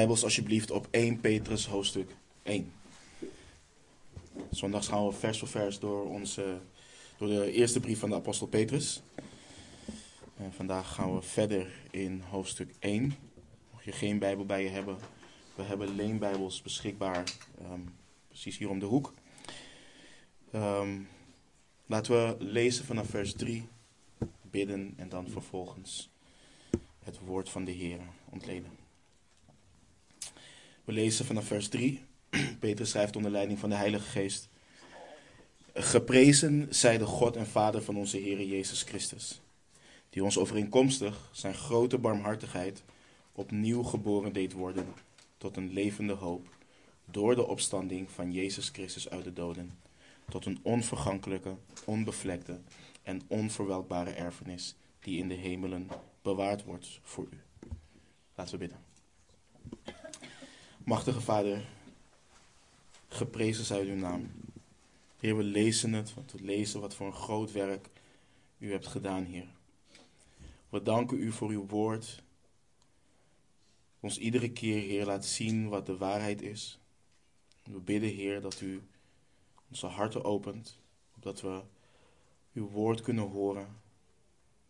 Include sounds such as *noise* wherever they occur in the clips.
Bijbels alsjeblieft op 1 Petrus hoofdstuk 1. Zondags gaan we vers voor vers door, onze, door de eerste brief van de apostel Petrus. En vandaag gaan we verder in hoofdstuk 1. Mocht je geen Bijbel bij je hebben, we hebben leenbijbels beschikbaar, um, precies hier om de hoek. Um, laten we lezen vanaf vers 3, bidden en dan vervolgens het woord van de Heer ontleden. We lezen vanaf vers 3. *clears throat* Peter schrijft onder leiding van de Heilige Geest. Geprezen zij de God en Vader van onze Heer Jezus Christus, die ons overeenkomstig zijn grote barmhartigheid opnieuw geboren deed worden tot een levende hoop door de opstanding van Jezus Christus uit de doden, tot een onvergankelijke, onbevlekte en onverwelkbare erfenis die in de hemelen bewaard wordt voor u. Laten we bidden. Machtige Vader, geprezen zij uw naam. Heer, we lezen het, want we lezen wat voor een groot werk u hebt gedaan, Heer. We danken u voor uw woord. Ons iedere keer, Heer, laat zien wat de waarheid is. We bidden, Heer, dat u onze harten opent, opdat we uw woord kunnen horen.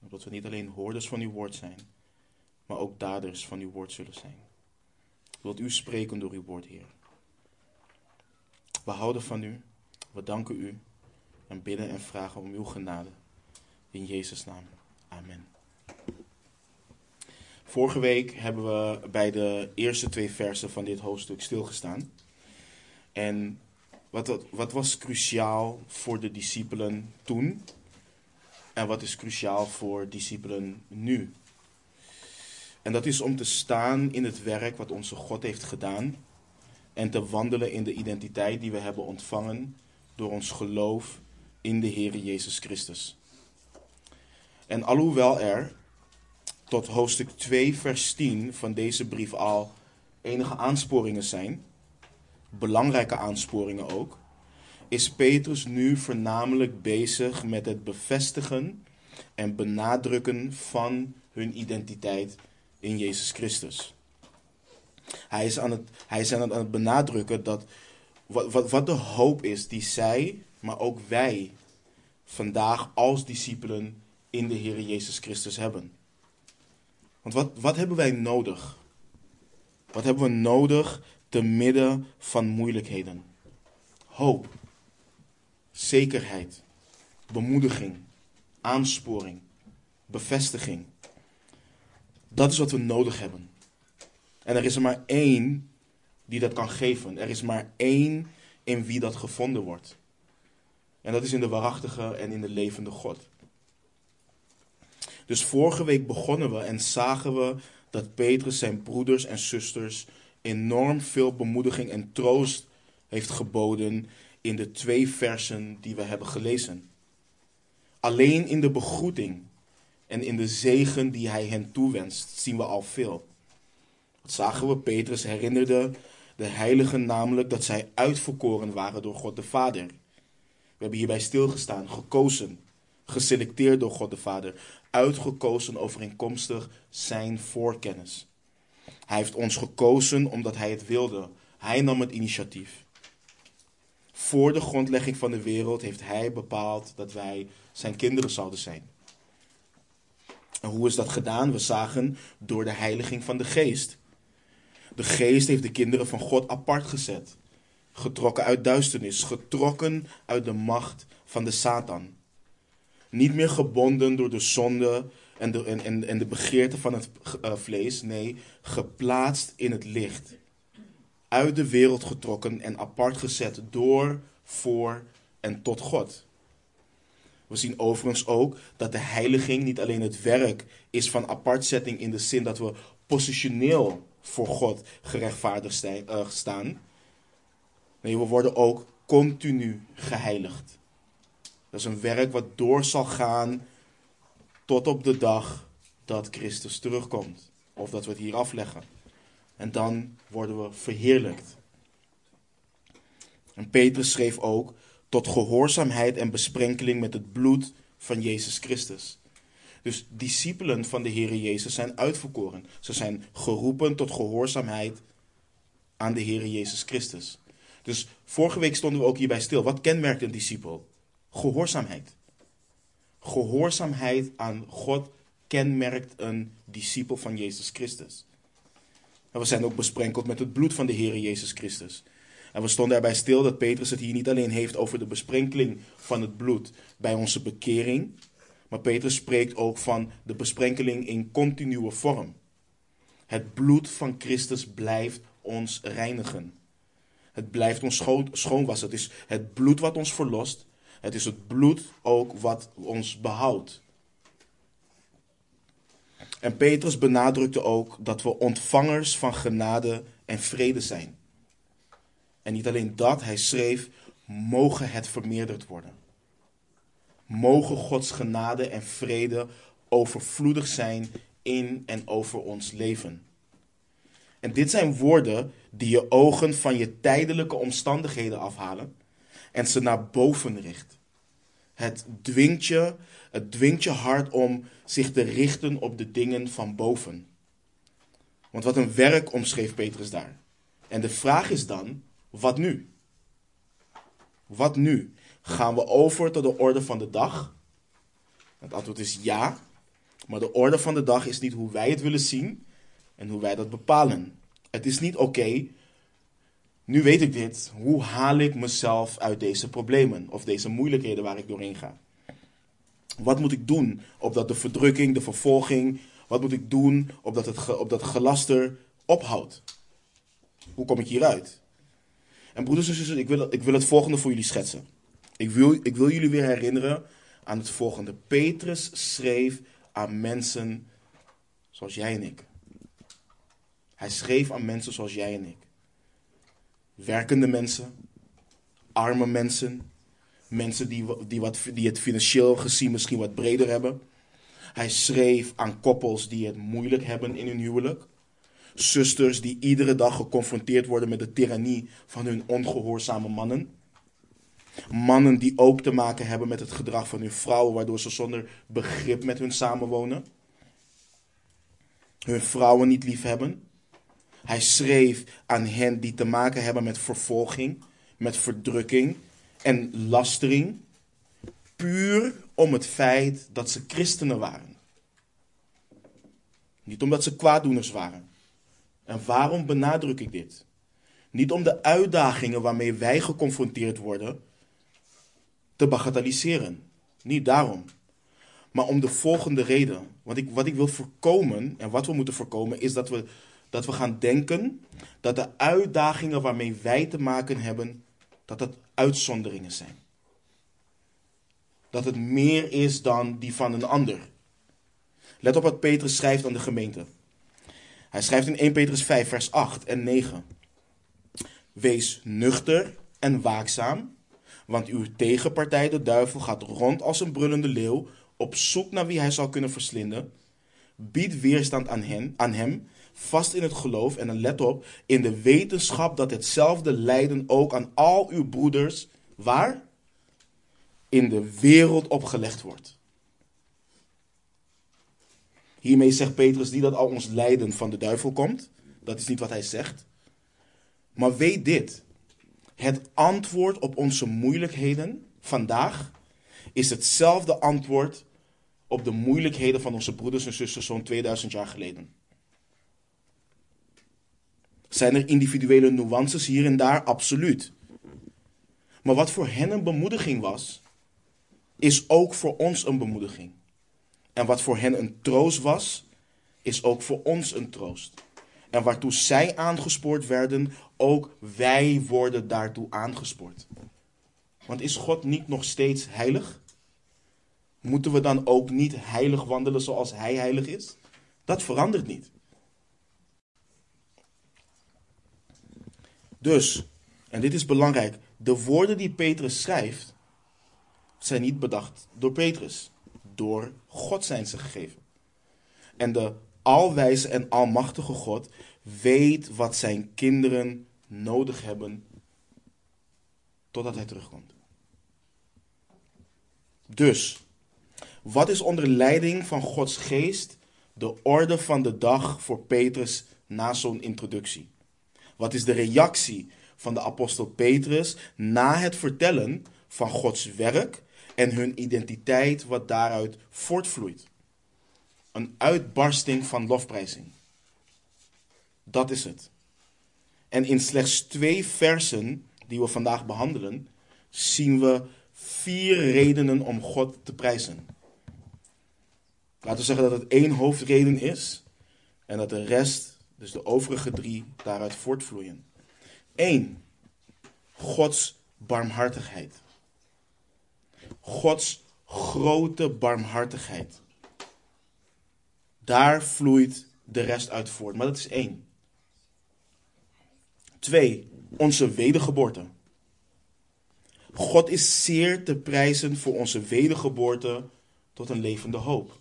Opdat we niet alleen hoorders van uw woord zijn, maar ook daders van uw woord zullen zijn. Wilt u spreken door uw woord, Heer. We houden van u, we danken u en bidden en vragen om uw genade. In Jezus' naam. Amen. Vorige week hebben we bij de eerste twee versen van dit hoofdstuk stilgestaan. En wat, wat was cruciaal voor de discipelen toen? En wat is cruciaal voor discipelen nu? En dat is om te staan in het werk wat onze God heeft gedaan. En te wandelen in de identiteit die we hebben ontvangen door ons geloof in de Heer Jezus Christus. En alhoewel er tot hoofdstuk 2, vers 10 van deze brief al enige aansporingen zijn, belangrijke aansporingen ook, is Petrus nu voornamelijk bezig met het bevestigen en benadrukken van hun identiteit in Jezus Christus. Hij is aan het, hij is aan het, benadrukken dat wat, wat, wat de hoop is die zij, maar ook wij, vandaag als discipelen in de Heer Jezus Christus hebben. Want wat, wat hebben wij nodig? Wat hebben we nodig te midden van moeilijkheden? Hoop, zekerheid, bemoediging, aansporing, bevestiging. Dat is wat we nodig hebben. En er is er maar één die dat kan geven. Er is maar één in wie dat gevonden wordt. En dat is in de waarachtige en in de levende God. Dus vorige week begonnen we en zagen we dat Petrus zijn broeders en zusters enorm veel bemoediging en troost heeft geboden in de twee versen die we hebben gelezen. Alleen in de begroeting en in de zegen die hij hen toewenst, zien we al veel. Wat zagen we? Petrus herinnerde de heiligen namelijk dat zij uitverkoren waren door God de Vader. We hebben hierbij stilgestaan, gekozen, geselecteerd door God de Vader, uitgekozen overeenkomstig zijn voorkennis. Hij heeft ons gekozen omdat hij het wilde. Hij nam het initiatief. Voor de grondlegging van de wereld heeft hij bepaald dat wij zijn kinderen zouden zijn. En hoe is dat gedaan? We zagen door de heiliging van de geest. De geest heeft de kinderen van God apart gezet. Getrokken uit duisternis, getrokken uit de macht van de Satan. Niet meer gebonden door de zonde en de, en, en, de begeerte van het uh, vlees. Nee, geplaatst in het licht. Uit de wereld getrokken en apart gezet door, voor en tot God. We zien overigens ook dat de heiliging niet alleen het werk is van apartzetting in de zin dat we positioneel voor God gerechtvaardigd uh, staan. Nee, we worden ook continu geheiligd. Dat is een werk wat door zal gaan tot op de dag dat Christus terugkomt. Of dat we het hier afleggen. En dan worden we verheerlijkt. En Petrus schreef ook tot gehoorzaamheid en besprenkeling met het bloed van Jezus Christus. Dus discipelen van de Heer Jezus zijn uitverkoren. Ze zijn geroepen tot gehoorzaamheid aan de Heer Jezus Christus. Dus vorige week stonden we ook hierbij stil. Wat kenmerkt een discipel? Gehoorzaamheid. Gehoorzaamheid aan God kenmerkt een discipel van Jezus Christus. En we zijn ook besprenkeld met het bloed van de Heer Jezus Christus. En we stonden erbij stil dat Petrus het hier niet alleen heeft over de besprenkeling van het bloed bij onze bekering, maar Petrus spreekt ook van de besprenkeling in continue vorm. Het bloed van Christus blijft ons reinigen. Het blijft ons schoonwassen. Het is het bloed wat ons verlost. Het is het bloed ook wat ons behoudt. En Petrus benadrukte ook dat we ontvangers van genade en vrede zijn. En niet alleen dat, hij schreef: mogen het vermeerderd worden. Mogen Gods genade en vrede overvloedig zijn in en over ons leven. En dit zijn woorden die je ogen van je tijdelijke omstandigheden afhalen en ze naar boven richt. Het dwingt je, het dwingt je hart om zich te richten op de dingen van boven. Want wat een werk omschreef Petrus daar. En de vraag is dan, wat nu? Wat nu? Gaan we over tot de orde van de dag? Het antwoord is ja. Maar de orde van de dag is niet hoe wij het willen zien en hoe wij dat bepalen. Het is niet oké. nu weet ik dit. Hoe haal ik mezelf uit deze problemen of deze moeilijkheden waar ik doorheen ga? Wat moet ik doen opdat de verdrukking, de vervolging, wat moet ik doen opdat het, opdat het gelaster ophoudt? Hoe kom ik hieruit? En broeders en zusters, ik wil, ik wil het volgende voor jullie schetsen. Ik wil, ik wil jullie weer herinneren aan het volgende. Petrus schreef aan mensen zoals jij en ik. Hij schreef aan mensen zoals jij en ik. Werkende mensen, arme mensen, mensen die, die, wat, die het financieel gezien misschien wat breder hebben. Hij schreef aan koppels die het moeilijk hebben in hun huwelijk. Zusters die iedere dag geconfronteerd worden met de tirannie van hun ongehoorzame mannen. Mannen die ook te maken hebben met het gedrag van hun vrouwen, waardoor ze zonder begrip met hun samenwonen. Hun vrouwen niet lief hebben. Hij schreef aan hen die te maken hebben met vervolging, met verdrukking en lastering. Puur om het feit dat ze christenen waren. Niet omdat ze kwaaddoeners waren. En waarom benadruk ik dit? Niet om de uitdagingen waarmee wij geconfronteerd worden te bagatelliseren. Niet daarom. Maar om de volgende reden. Want ik, wat ik wil voorkomen en wat we moeten voorkomen is dat we, dat we gaan denken dat de uitdagingen waarmee wij te maken hebben, dat dat uitzonderingen zijn. Dat het meer is dan die van een ander. Let op wat Petrus schrijft aan de gemeente. Hij schrijft in 1 Petrus 5, vers 8 en 9. Wees nuchter en waakzaam, want uw tegenpartij, de duivel, gaat rond als een brullende leeuw, op zoek naar wie hij zal kunnen verslinden. Bied weerstand aan, hen, aan hem, vast in het geloof en let op, in de wetenschap dat hetzelfde lijden ook aan al uw broeders, waar? In de wereld opgelegd wordt. Hiermee zegt Petrus niet dat al ons lijden van de duivel komt. Dat is niet wat hij zegt. Maar weet dit. Het antwoord op onze moeilijkheden vandaag is hetzelfde antwoord op de moeilijkheden van onze broeders en zusters zo'n 2000 jaar geleden. Zijn er individuele nuances hier en daar? Absoluut. Maar wat voor hen een bemoediging was, is ook voor ons een bemoediging. En wat voor hen een troost was, is ook voor ons een troost. En waartoe zij aangespoord werden, ook wij worden daartoe aangespoord. Want is God niet nog steeds heilig? Moeten we dan ook niet heilig wandelen zoals Hij heilig is? Dat verandert niet. Dus, en dit is belangrijk, de woorden die Petrus schrijft, zijn niet bedacht door Petrus. Door God zijn ze gegeven. En de alwijze en almachtige God weet wat zijn kinderen nodig hebben totdat hij terugkomt. Dus, wat is onder leiding van Gods geest de orde van de dag voor Petrus na zo'n introductie? Wat is de reactie van de apostel Petrus na het vertellen van Gods werk en hun identiteit wat daaruit voortvloeit? Een uitbarsting van lofprijzing. Dat is het. En in slechts twee versen die we vandaag behandelen, zien we vier redenen om God te prijzen. Laten we zeggen dat het één hoofdreden is en dat de rest, dus de overige drie, daaruit voortvloeien. Eén, Gods barmhartigheid. Gods grote barmhartigheid. Daar vloeit de rest uit voort, maar dat is één. Twee, onze wedergeboorte. God is zeer te prijzen voor onze wedergeboorte tot een levende hoop.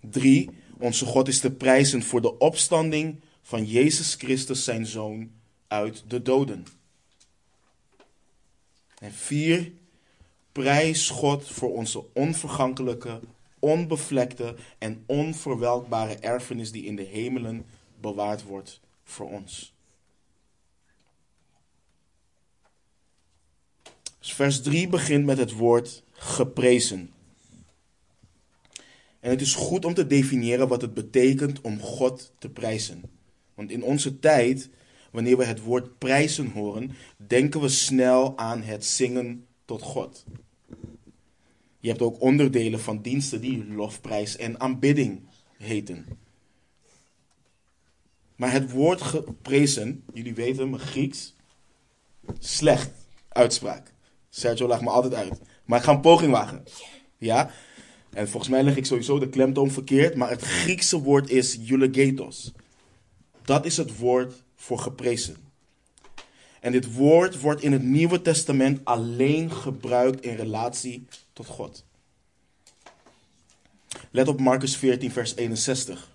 Drie, onze God is te prijzen voor de opstanding van Jezus Christus, zijn Zoon, uit de doden. En vier, prijs God voor onze onvergankelijke, onbevlekte en onverwelkbare erfenis die in de hemelen bewaard wordt voor ons. Dus vers 3 begint met het woord geprezen. En het is goed om te definiëren wat het betekent om God te prijzen. Want in onze tijd, wanneer we het woord prijzen horen, denken we snel aan het zingen tot God. Je hebt ook onderdelen van diensten die lofprijs en aanbidding heten. Maar het woord geprezen, jullie weten mijn Grieks, slecht uitspraak. Sergio lacht me altijd uit. Maar ik ga een poging wagen. Ja? En volgens mij leg ik sowieso de klemtoon verkeerd, maar het Griekse woord is eulogetos. Dat is het woord voor geprezen. En dit woord wordt in het Nieuwe Testament alleen gebruikt in relatie tot God. Let op Marcus 14, vers 61.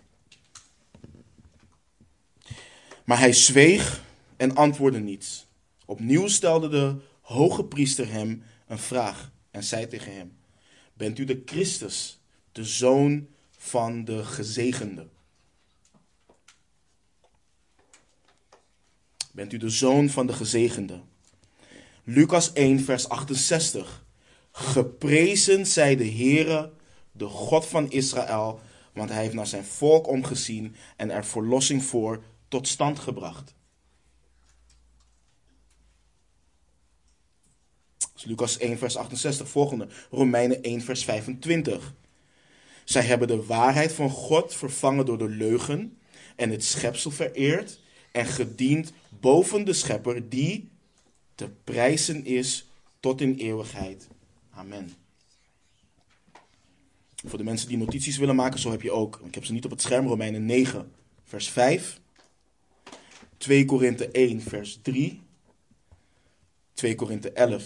Maar hij zweeg en antwoordde niets. Opnieuw stelde de hoge priester hem een vraag en zei tegen hem: Bent u de Christus, de zoon van de gezegende? Bent u de zoon van de gezegende? Lucas 1, vers 68. Geprezen zij de Heere, de God van Israël, want hij heeft naar zijn volk omgezien en er verlossing voor tot stand gebracht. Lucas 1, vers 68, volgende. Romeinen 1, vers 25. Zij hebben de waarheid van God vervangen door de leugen en het schepsel vereerd en gediend boven de schepper die te prijzen is tot in eeuwigheid. Amen. Voor de mensen die notities willen maken, zo heb je ook, ik heb ze niet op het scherm, Romeinen 9, vers 5. 2 Korinthe 1, vers 3. 2 Korinthe 11,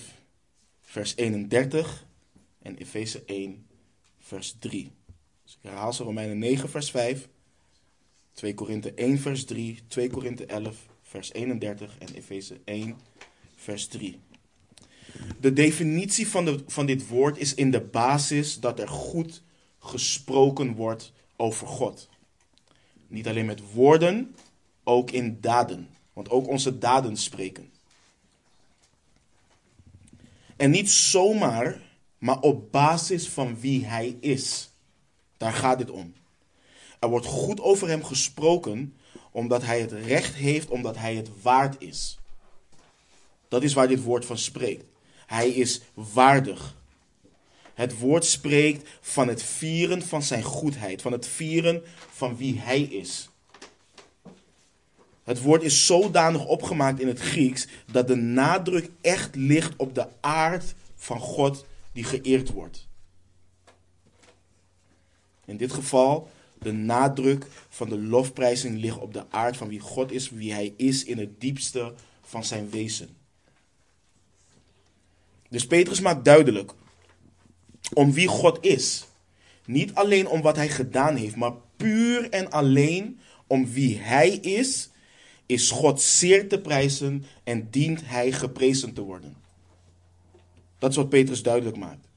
vers 31. En Efeze 1, vers 3. Dus ik herhaal ze Romeinen 9, vers 5. 2 Korinthe 1, vers 3. 2 Korinthe 11, vers 31. En Efeze 1, vers 3. De definitie van, de, van dit woord is in de basis dat er goed gesproken wordt over God. Niet alleen met woorden, ook in daden. Want ook onze daden spreken. En niet zomaar, maar op basis van wie hij is. Daar gaat dit om. Er wordt goed over hem gesproken omdat hij het recht heeft, omdat hij het waard is. Dat is waar dit woord van spreekt. Hij is waardig. Het woord spreekt van het vieren van zijn goedheid, van het vieren van wie hij is. Het woord is zodanig opgemaakt in het Grieks dat de nadruk echt ligt op de aard van God die geëerd wordt. In dit geval, de nadruk van de lofprijzing ligt op de aard van wie God is, wie Hij is in het diepste van zijn wezen. Dus Petrus maakt duidelijk om wie God is. Niet alleen om wat Hij gedaan heeft, maar puur en alleen om wie Hij is is God zeer te prijzen en dient hij geprezen te worden. Dat is wat Petrus duidelijk maakt.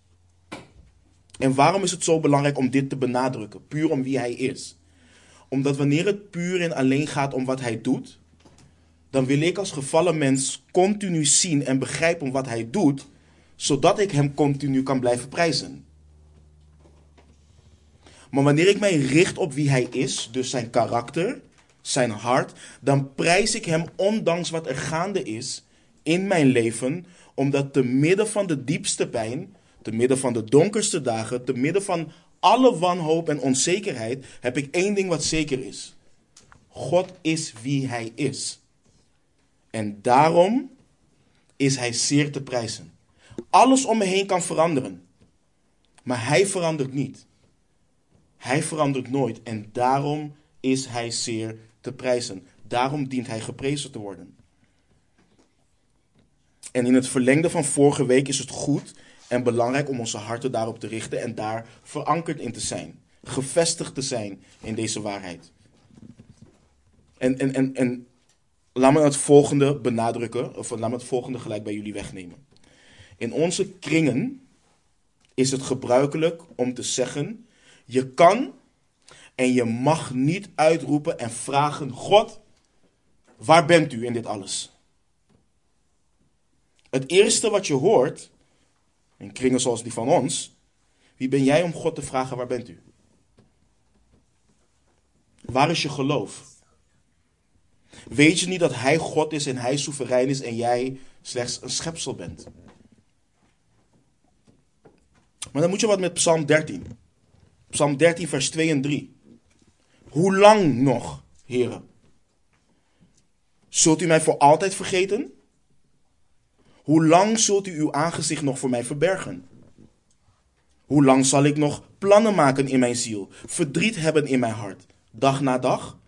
En waarom is het zo belangrijk om dit te benadrukken? Puur om wie hij is. Omdat wanneer het puur en alleen gaat om wat hij doet, dan wil ik als gevallen mens continu zien en begrijpen wat hij doet, zodat ik hem continu kan blijven prijzen. Maar wanneer ik mij richt op wie hij is, dus zijn karakter, zijn hart, dan prijs ik hem ondanks wat er gaande is in mijn leven, omdat te midden van de diepste pijn, te midden van de donkerste dagen, te midden van alle wanhoop en onzekerheid, heb ik één ding wat zeker is. God is wie hij is. En daarom is hij zeer te prijzen. Alles om me heen kan veranderen. Maar hij verandert niet. Hij verandert nooit. En daarom is hij zeer te prijzen. Daarom dient hij geprezen te worden. En in het verlengde van vorige week is het goed en belangrijk om onze harten daarop te richten en daar verankerd in te zijn. Gevestigd te zijn in deze waarheid. En, en, en, en laat me het volgende benadrukken, of laat me het volgende gelijk bij jullie wegnemen. In onze kringen is het gebruikelijk om te zeggen: je kan en je mag niet uitroepen en vragen: God, waar bent u in dit alles? Het eerste wat je hoort, in kringen zoals die van ons, wie ben jij om God te vragen: waar bent u? Waar is je geloof? Weet je niet dat Hij God is en Hij soeverein is en jij slechts een schepsel bent? Maar dan moet je wat met Psalm 13. Psalm 13, vers 2 en 3. Hoe lang nog, heren? Zult u mij voor altijd vergeten? Hoe lang zult u uw aangezicht nog voor mij verbergen? Hoe lang zal ik nog plannen maken in mijn ziel, verdriet hebben in mijn hart, dag na dag?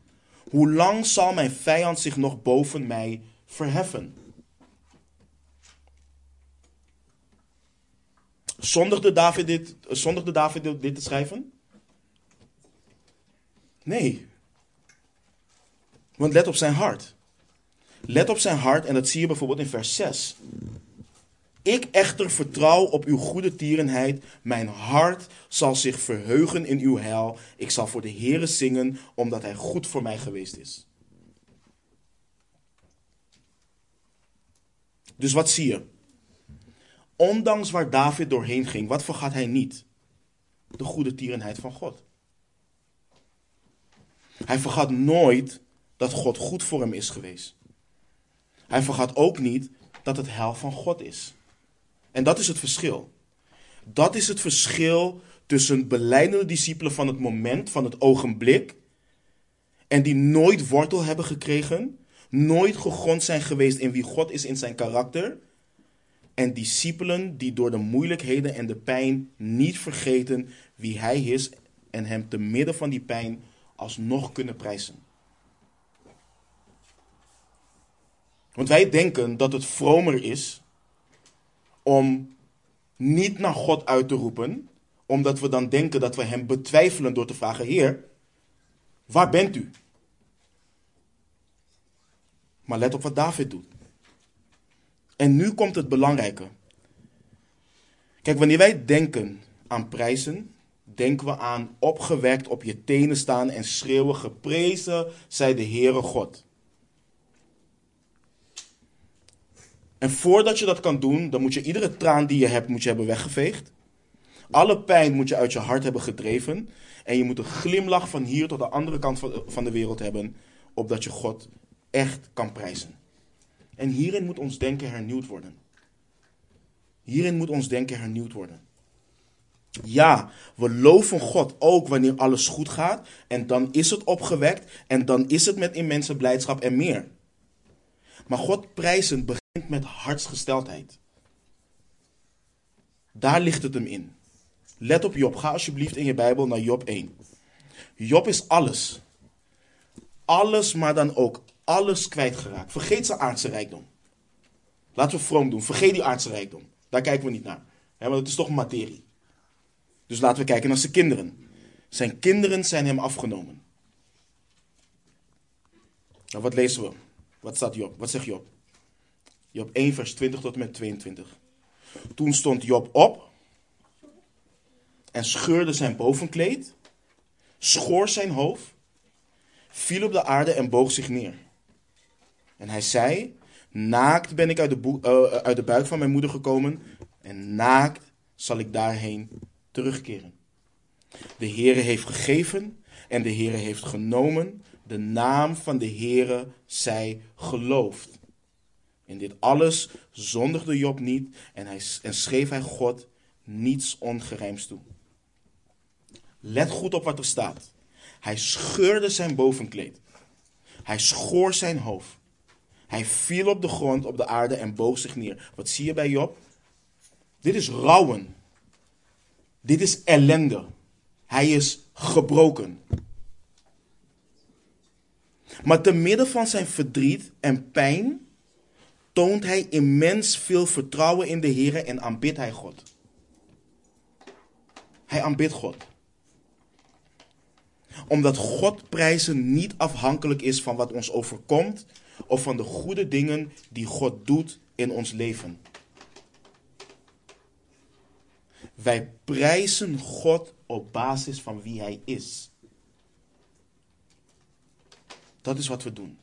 Hoe lang zal mijn vijand zich nog boven mij verheffen? Zondigde David dit, zondigde David dit te schrijven? Nee. Want let op zijn hart. Let op zijn hart en dat zie je bijvoorbeeld in vers 6. Ik echter vertrouw op uw goede tierenheid. Mijn hart zal zich verheugen in uw heil. Ik zal voor de Heere zingen, omdat hij goed voor mij geweest is. Dus wat zie je? Ondanks waar David doorheen ging, wat vergat hij niet? De goede tierenheid van God. Hij vergat nooit dat God goed voor hem is geweest. Hij vergat ook niet dat het hel van God is. En dat is het verschil. Dat is het verschil tussen beleidende discipelen van het moment, van het ogenblik, en die nooit wortel hebben gekregen, nooit gegrond zijn geweest in wie God is in zijn karakter, en discipelen die door de moeilijkheden en de pijn niet vergeten wie Hij is en Hem te midden van die pijn alsnog kunnen prijzen. Want wij denken dat het vromer is om niet naar God uit te roepen, omdat we dan denken dat we Hem betwijfelen door te vragen: Heer, waar bent u? Maar let op wat David doet. En nu komt het belangrijke. Kijk, wanneer wij denken aan prijzen, denken we aan opgewekt op je tenen staan en schreeuwen: Geprezen zij de Heere God. En voordat je dat kan doen, dan moet je iedere traan die je hebt, moet je hebben weggeveegd. Alle pijn moet je uit je hart hebben gedreven. En je moet een glimlach van hier tot de andere kant van de wereld hebben, opdat je God echt kan prijzen. En hierin moet ons denken hernieuwd worden. Hierin moet ons denken hernieuwd worden. Ja, we loven God ook wanneer alles goed gaat. En dan is het opgewekt. En dan is het met immense blijdschap en meer. Maar God prijzen met hartsgesteldheid. Daar ligt het hem in. Let op Job. Ga alsjeblieft in je Bijbel naar Job 1. Job is alles. Alles, maar dan ook alles kwijtgeraakt. Vergeet zijn aardse rijkdom. Laten we vroom doen. Vergeet die aardse rijkdom. Daar kijken we niet naar. want het is toch materie. Dus laten we kijken naar zijn kinderen. Zijn kinderen zijn hem afgenomen. Nou, wat lezen we? Wat staat Job? Wat zegt Job? Job 1, vers 20 tot en met 22. Toen stond Job op en scheurde zijn bovenkleed, schoor zijn hoofd viel op de aarde en boog zich neer. En hij zei: Naakt ben ik uit de, uh, uit de buik van mijn moeder gekomen, en naakt zal ik daarheen terugkeren. De Heere heeft gegeven en de Heere heeft genomen. De naam van de Heere zij geloofd. In dit alles zondigde Job niet en, hij, en schreef hij God niets ongerijms toe. Let goed op wat er staat. Hij scheurde zijn bovenkleed. Hij schoor zijn hoofd. Hij viel op de grond, op de aarde en boog zich neer. Wat zie je bij Job? Dit is rouwen. Dit is ellende. Hij is gebroken. Maar te midden van zijn verdriet en pijn toont hij immens veel vertrouwen in de Heer en aanbidt hij God. Hij aanbidt God. Omdat God prijzen niet afhankelijk is van wat ons overkomt of van de goede dingen die God doet in ons leven. Wij prijzen God op basis van wie Hij is. Dat is wat we doen.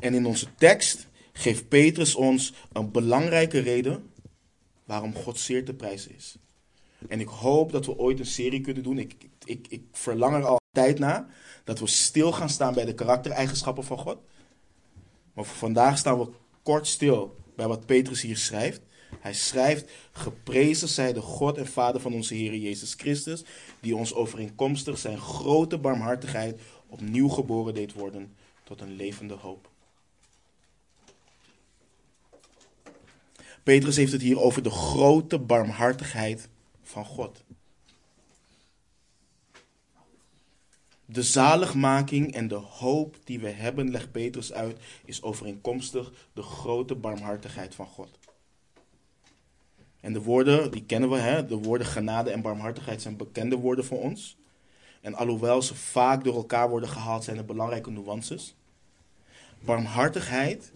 En in onze tekst geeft Petrus ons een belangrijke reden waarom God zeer te prijzen is. En ik hoop dat we ooit een serie kunnen doen. Ik, ik, ik verlang er al tijd na. Dat we stil gaan staan bij de karaktereigenschappen van God. Maar vandaag staan we kort stil bij wat Petrus hier schrijft. Hij schrijft: Geprezen zij de God en Vader van onze Heer Jezus Christus, die ons overeenkomstig zijn grote barmhartigheid opnieuw geboren deed worden tot een levende hoop. Petrus heeft het hier over de grote barmhartigheid van God. De zaligmaking en de hoop die we hebben, legt Petrus uit, is overeenkomstig de grote barmhartigheid van God. En de woorden, die kennen we, hè? de woorden genade en barmhartigheid zijn bekende woorden voor ons. En alhoewel ze vaak door elkaar worden gehaald, zijn er belangrijke nuances. Barmhartigheid,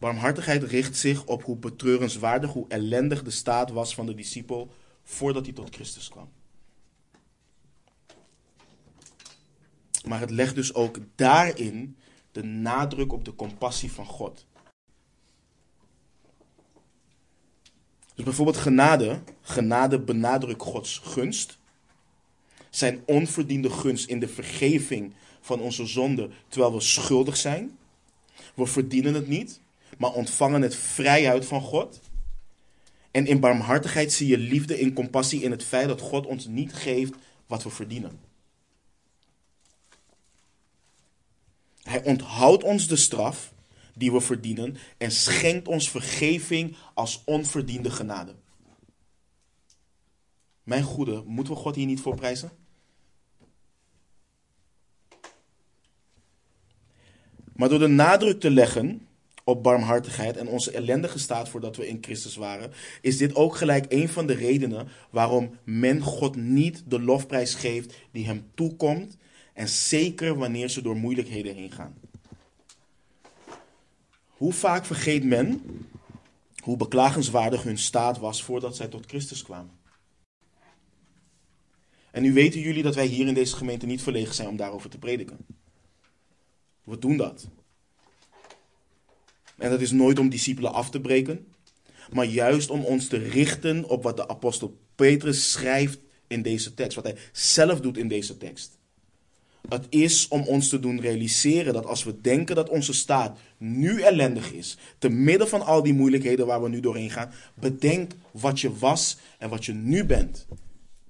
barmhartigheid richt zich op hoe betreurenswaardig, hoe ellendig de staat was van de discipel voordat hij tot Christus kwam. Maar het legt dus ook daarin de nadruk op de compassie van God. Dus bijvoorbeeld genade. Genade benadrukt Gods gunst. Zijn onverdiende gunst in de vergeving van onze zonde terwijl we schuldig zijn. We verdienen het niet, maar ontvangen het vrijheid van God. En in barmhartigheid zie je liefde en compassie in het feit dat God ons niet geeft wat we verdienen. Hij onthoudt ons de straf die we verdienen en schenkt ons vergeving als onverdiende genade. Mijn goede, moeten we God hier niet voor prijzen? Maar door de nadruk te leggen op barmhartigheid en onze ellendige staat voordat we in Christus waren, is dit ook gelijk een van de redenen waarom men God niet de lofprijs geeft die hem toekomt en zeker wanneer ze door moeilijkheden heen gaan. Hoe vaak vergeet men hoe beklagenswaardig hun staat was voordat zij tot Christus kwamen? En nu weten jullie dat wij hier in deze gemeente niet verlegen zijn om daarover te prediken. We doen dat. En dat is nooit om discipelen af te breken, maar juist om ons te richten op wat de apostel Petrus schrijft in deze tekst, wat hij zelf doet in deze tekst. Het is om ons te doen realiseren dat als we denken dat onze staat nu ellendig is, te midden van al die moeilijkheden waar we nu doorheen gaan, bedenk wat je was en wat je nu bent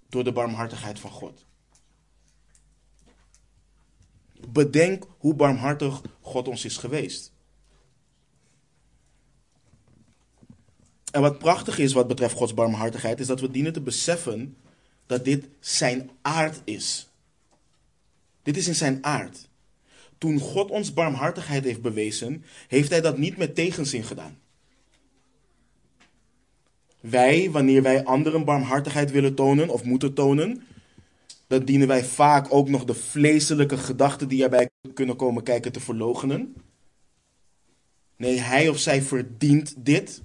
door de barmhartigheid van God. Bedenk hoe barmhartig God ons is geweest. En wat prachtig is wat betreft Gods barmhartigheid, is dat we dienen te beseffen dat dit zijn aard is. Dit is in zijn aard. Toen God ons barmhartigheid heeft bewezen, heeft hij dat niet met tegenzin gedaan. Wij, wanneer wij anderen barmhartigheid willen tonen of moeten tonen, dan dienen wij vaak ook nog de vleeselijke gedachten die erbij kunnen komen kijken te verlogenen. Nee, hij of zij verdient dit.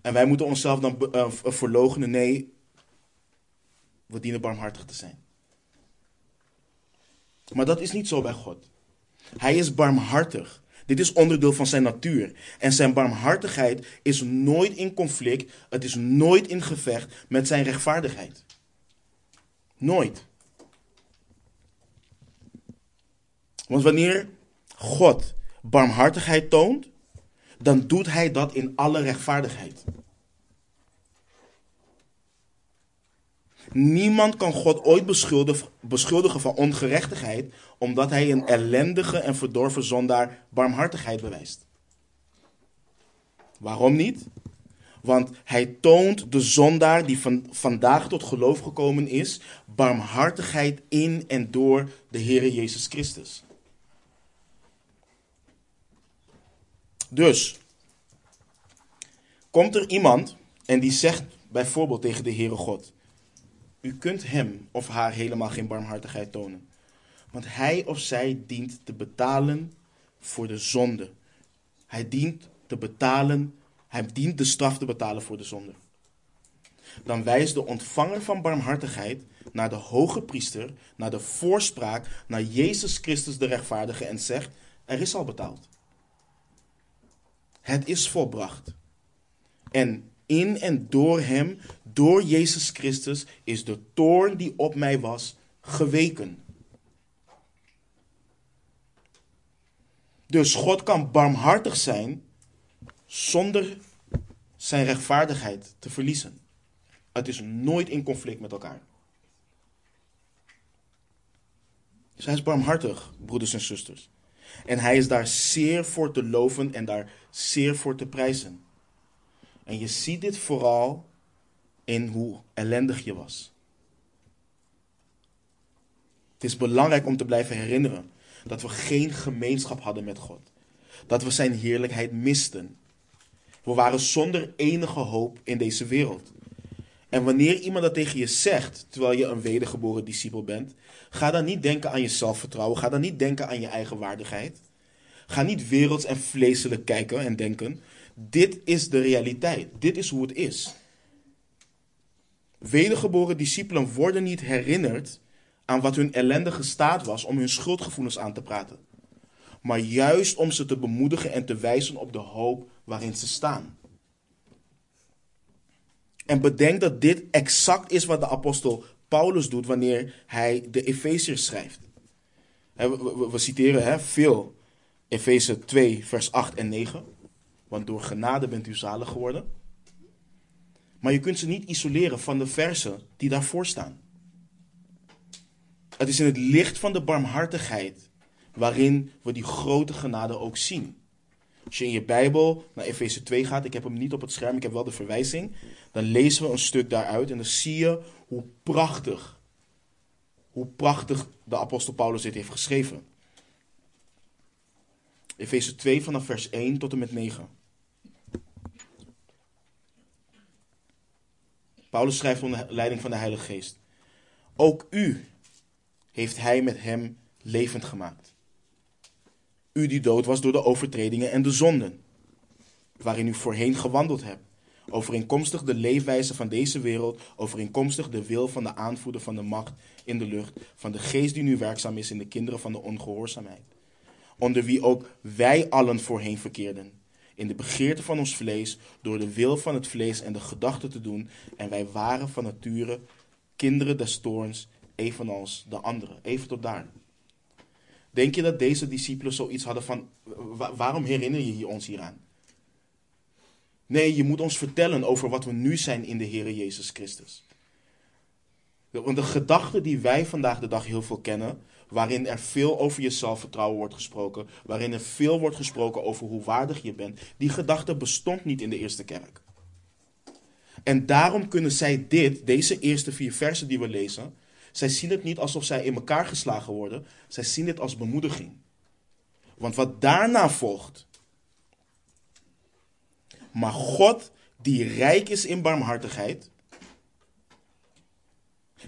En wij moeten onszelf dan uh, verlogenen. Nee, we dienen barmhartig te zijn. Maar dat is niet zo bij God. Hij is barmhartig. Dit is onderdeel van zijn natuur. En zijn barmhartigheid is nooit in conflict, het is nooit in gevecht met zijn rechtvaardigheid. Nooit. Want wanneer God barmhartigheid toont, dan doet hij dat in alle rechtvaardigheid. Niemand kan God ooit beschuldigen van ongerechtigheid, omdat hij een ellendige en verdorven zondaar barmhartigheid bewijst. Waarom niet? Want hij toont de zondaar die van, vandaag tot geloof gekomen is, barmhartigheid in en door de Heer Jezus Christus. Dus, komt er iemand en die zegt bijvoorbeeld tegen de Heere God: U kunt hem of haar helemaal geen barmhartigheid tonen. Want hij of zij dient te betalen voor de zonde. Hij dient te betalen, hij dient de straf te betalen voor de zonde. Dan wijst de ontvanger van barmhartigheid naar de hoge priester, naar de voorspraak, naar Jezus Christus de rechtvaardige en zegt: Er is al betaald. Het is volbracht. En in en door hem, door Jezus Christus, is de toorn die op mij was geweken. Dus God kan barmhartig zijn zonder zijn rechtvaardigheid te verliezen. Het is nooit in conflict met elkaar. Dus hij is barmhartig, broeders en zusters. En hij is daar zeer voor te loven en daar zeer voor te prijzen. En je ziet dit vooral in hoe ellendig je was. Het is belangrijk om te blijven herinneren dat we geen gemeenschap hadden met God. Dat we zijn heerlijkheid misten. We waren zonder enige hoop in deze wereld. En wanneer iemand dat tegen je zegt, terwijl je een wedergeboren discipel bent, ga dan niet denken aan je zelfvertrouwen. Ga dan niet denken aan je eigen waardigheid. Ga niet werelds en vleeselijk kijken en denken. Dit is de realiteit. Dit is hoe het is. Wedergeboren discipelen worden niet herinnerd aan wat hun ellendige staat was om hun schuldgevoelens aan te praten. Maar juist om ze te bemoedigen en te wijzen op de hoop waarin ze staan. En bedenk dat dit exact is wat de apostel Paulus doet wanneer hij de Efeziërs schrijft. We, citeren veel Efeze 2, vers 8 en 9. Want door genade bent u zalig geworden. Maar je kunt ze niet isoleren van de versen die daarvoor staan. Het is in het licht van de barmhartigheid waarin we die grote genade ook zien. Als je in je Bijbel naar Efeze 2 gaat, ik heb hem niet op het scherm, ik heb wel de verwijzing, dan lezen we een stuk daaruit en dan zie je hoe prachtig, hoe prachtig de apostel Paulus dit heeft geschreven. Efeze 2 vanaf vers 1 tot en met 9. Paulus schrijft onder leiding van de Heilige Geest. Ook u heeft hij met hem levend gemaakt. U die dood was door de overtredingen en de zonden, waarin u voorheen gewandeld hebt, overeenkomstig de leefwijze van deze wereld, overeenkomstig de wil van de aanvoerder van de macht in de lucht, van de geest die nu werkzaam is in de kinderen van de ongehoorzaamheid, onder wie ook wij allen voorheen verkeerden, in de begeerte van ons vlees, door de wil van het vlees en de gedachten te doen, en wij waren van nature kinderen des toorns, evenals de anderen. Even tot daar. Denk je dat deze discipelen zoiets hadden van, waarom herinner je ons hieraan? Nee, je moet ons vertellen over wat we nu zijn in de Heer Jezus Christus. Want de gedachten die wij vandaag de dag heel veel kennen, waarin er veel over je zelfvertrouwen wordt gesproken, waarin er veel wordt gesproken over hoe waardig je bent, die gedachte bestond niet in de eerste kerk. En daarom kunnen zij dit, deze eerste vier versen die we lezen, zij zien het niet alsof zij in elkaar geslagen worden. Zij zien het als bemoediging. Want wat daarna volgt. Maar God, die rijk is in barmhartigheid,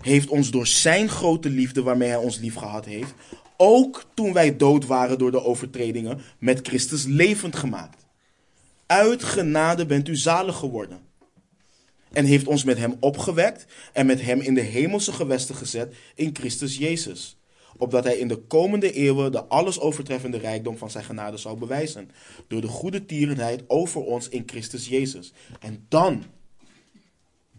heeft ons door zijn grote liefde waarmee hij ons lief gehad heeft, ook toen wij dood waren door de overtredingen, met Christus levend gemaakt. Uit genade bent u zalig geworden en heeft ons met hem opgewekt en met hem in de hemelse gewesten gezet in Christus Jezus. opdat hij in de komende eeuwen de alles overtreffende rijkdom van zijn genade zou bewijzen, door de goede tierenheid over ons in Christus Jezus. En dan,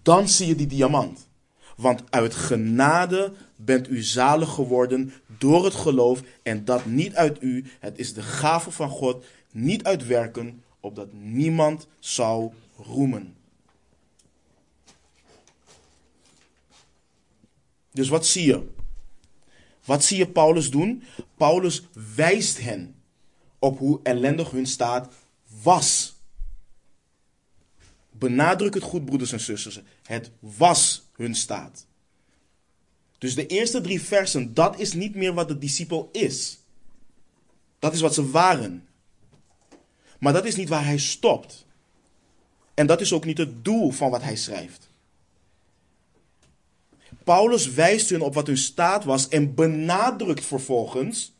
dan zie je die diamant. Want uit genade bent u zalig geworden door het geloof en dat niet uit u. Het is de gave van God, niet uit werken, opdat niemand zou roemen. Dus wat zie je? Wat zie je Paulus doen? Paulus wijst hen op hoe ellendig hun staat was. Benadruk het goed, broeders en zusters. Het was hun staat. Dus de eerste drie versen, dat is niet meer wat de discipel is. Dat is wat ze waren. Maar dat is niet waar hij stopt. En dat is ook niet het doel van wat hij schrijft. Paulus wijst hun op wat hun staat was en benadrukt vervolgens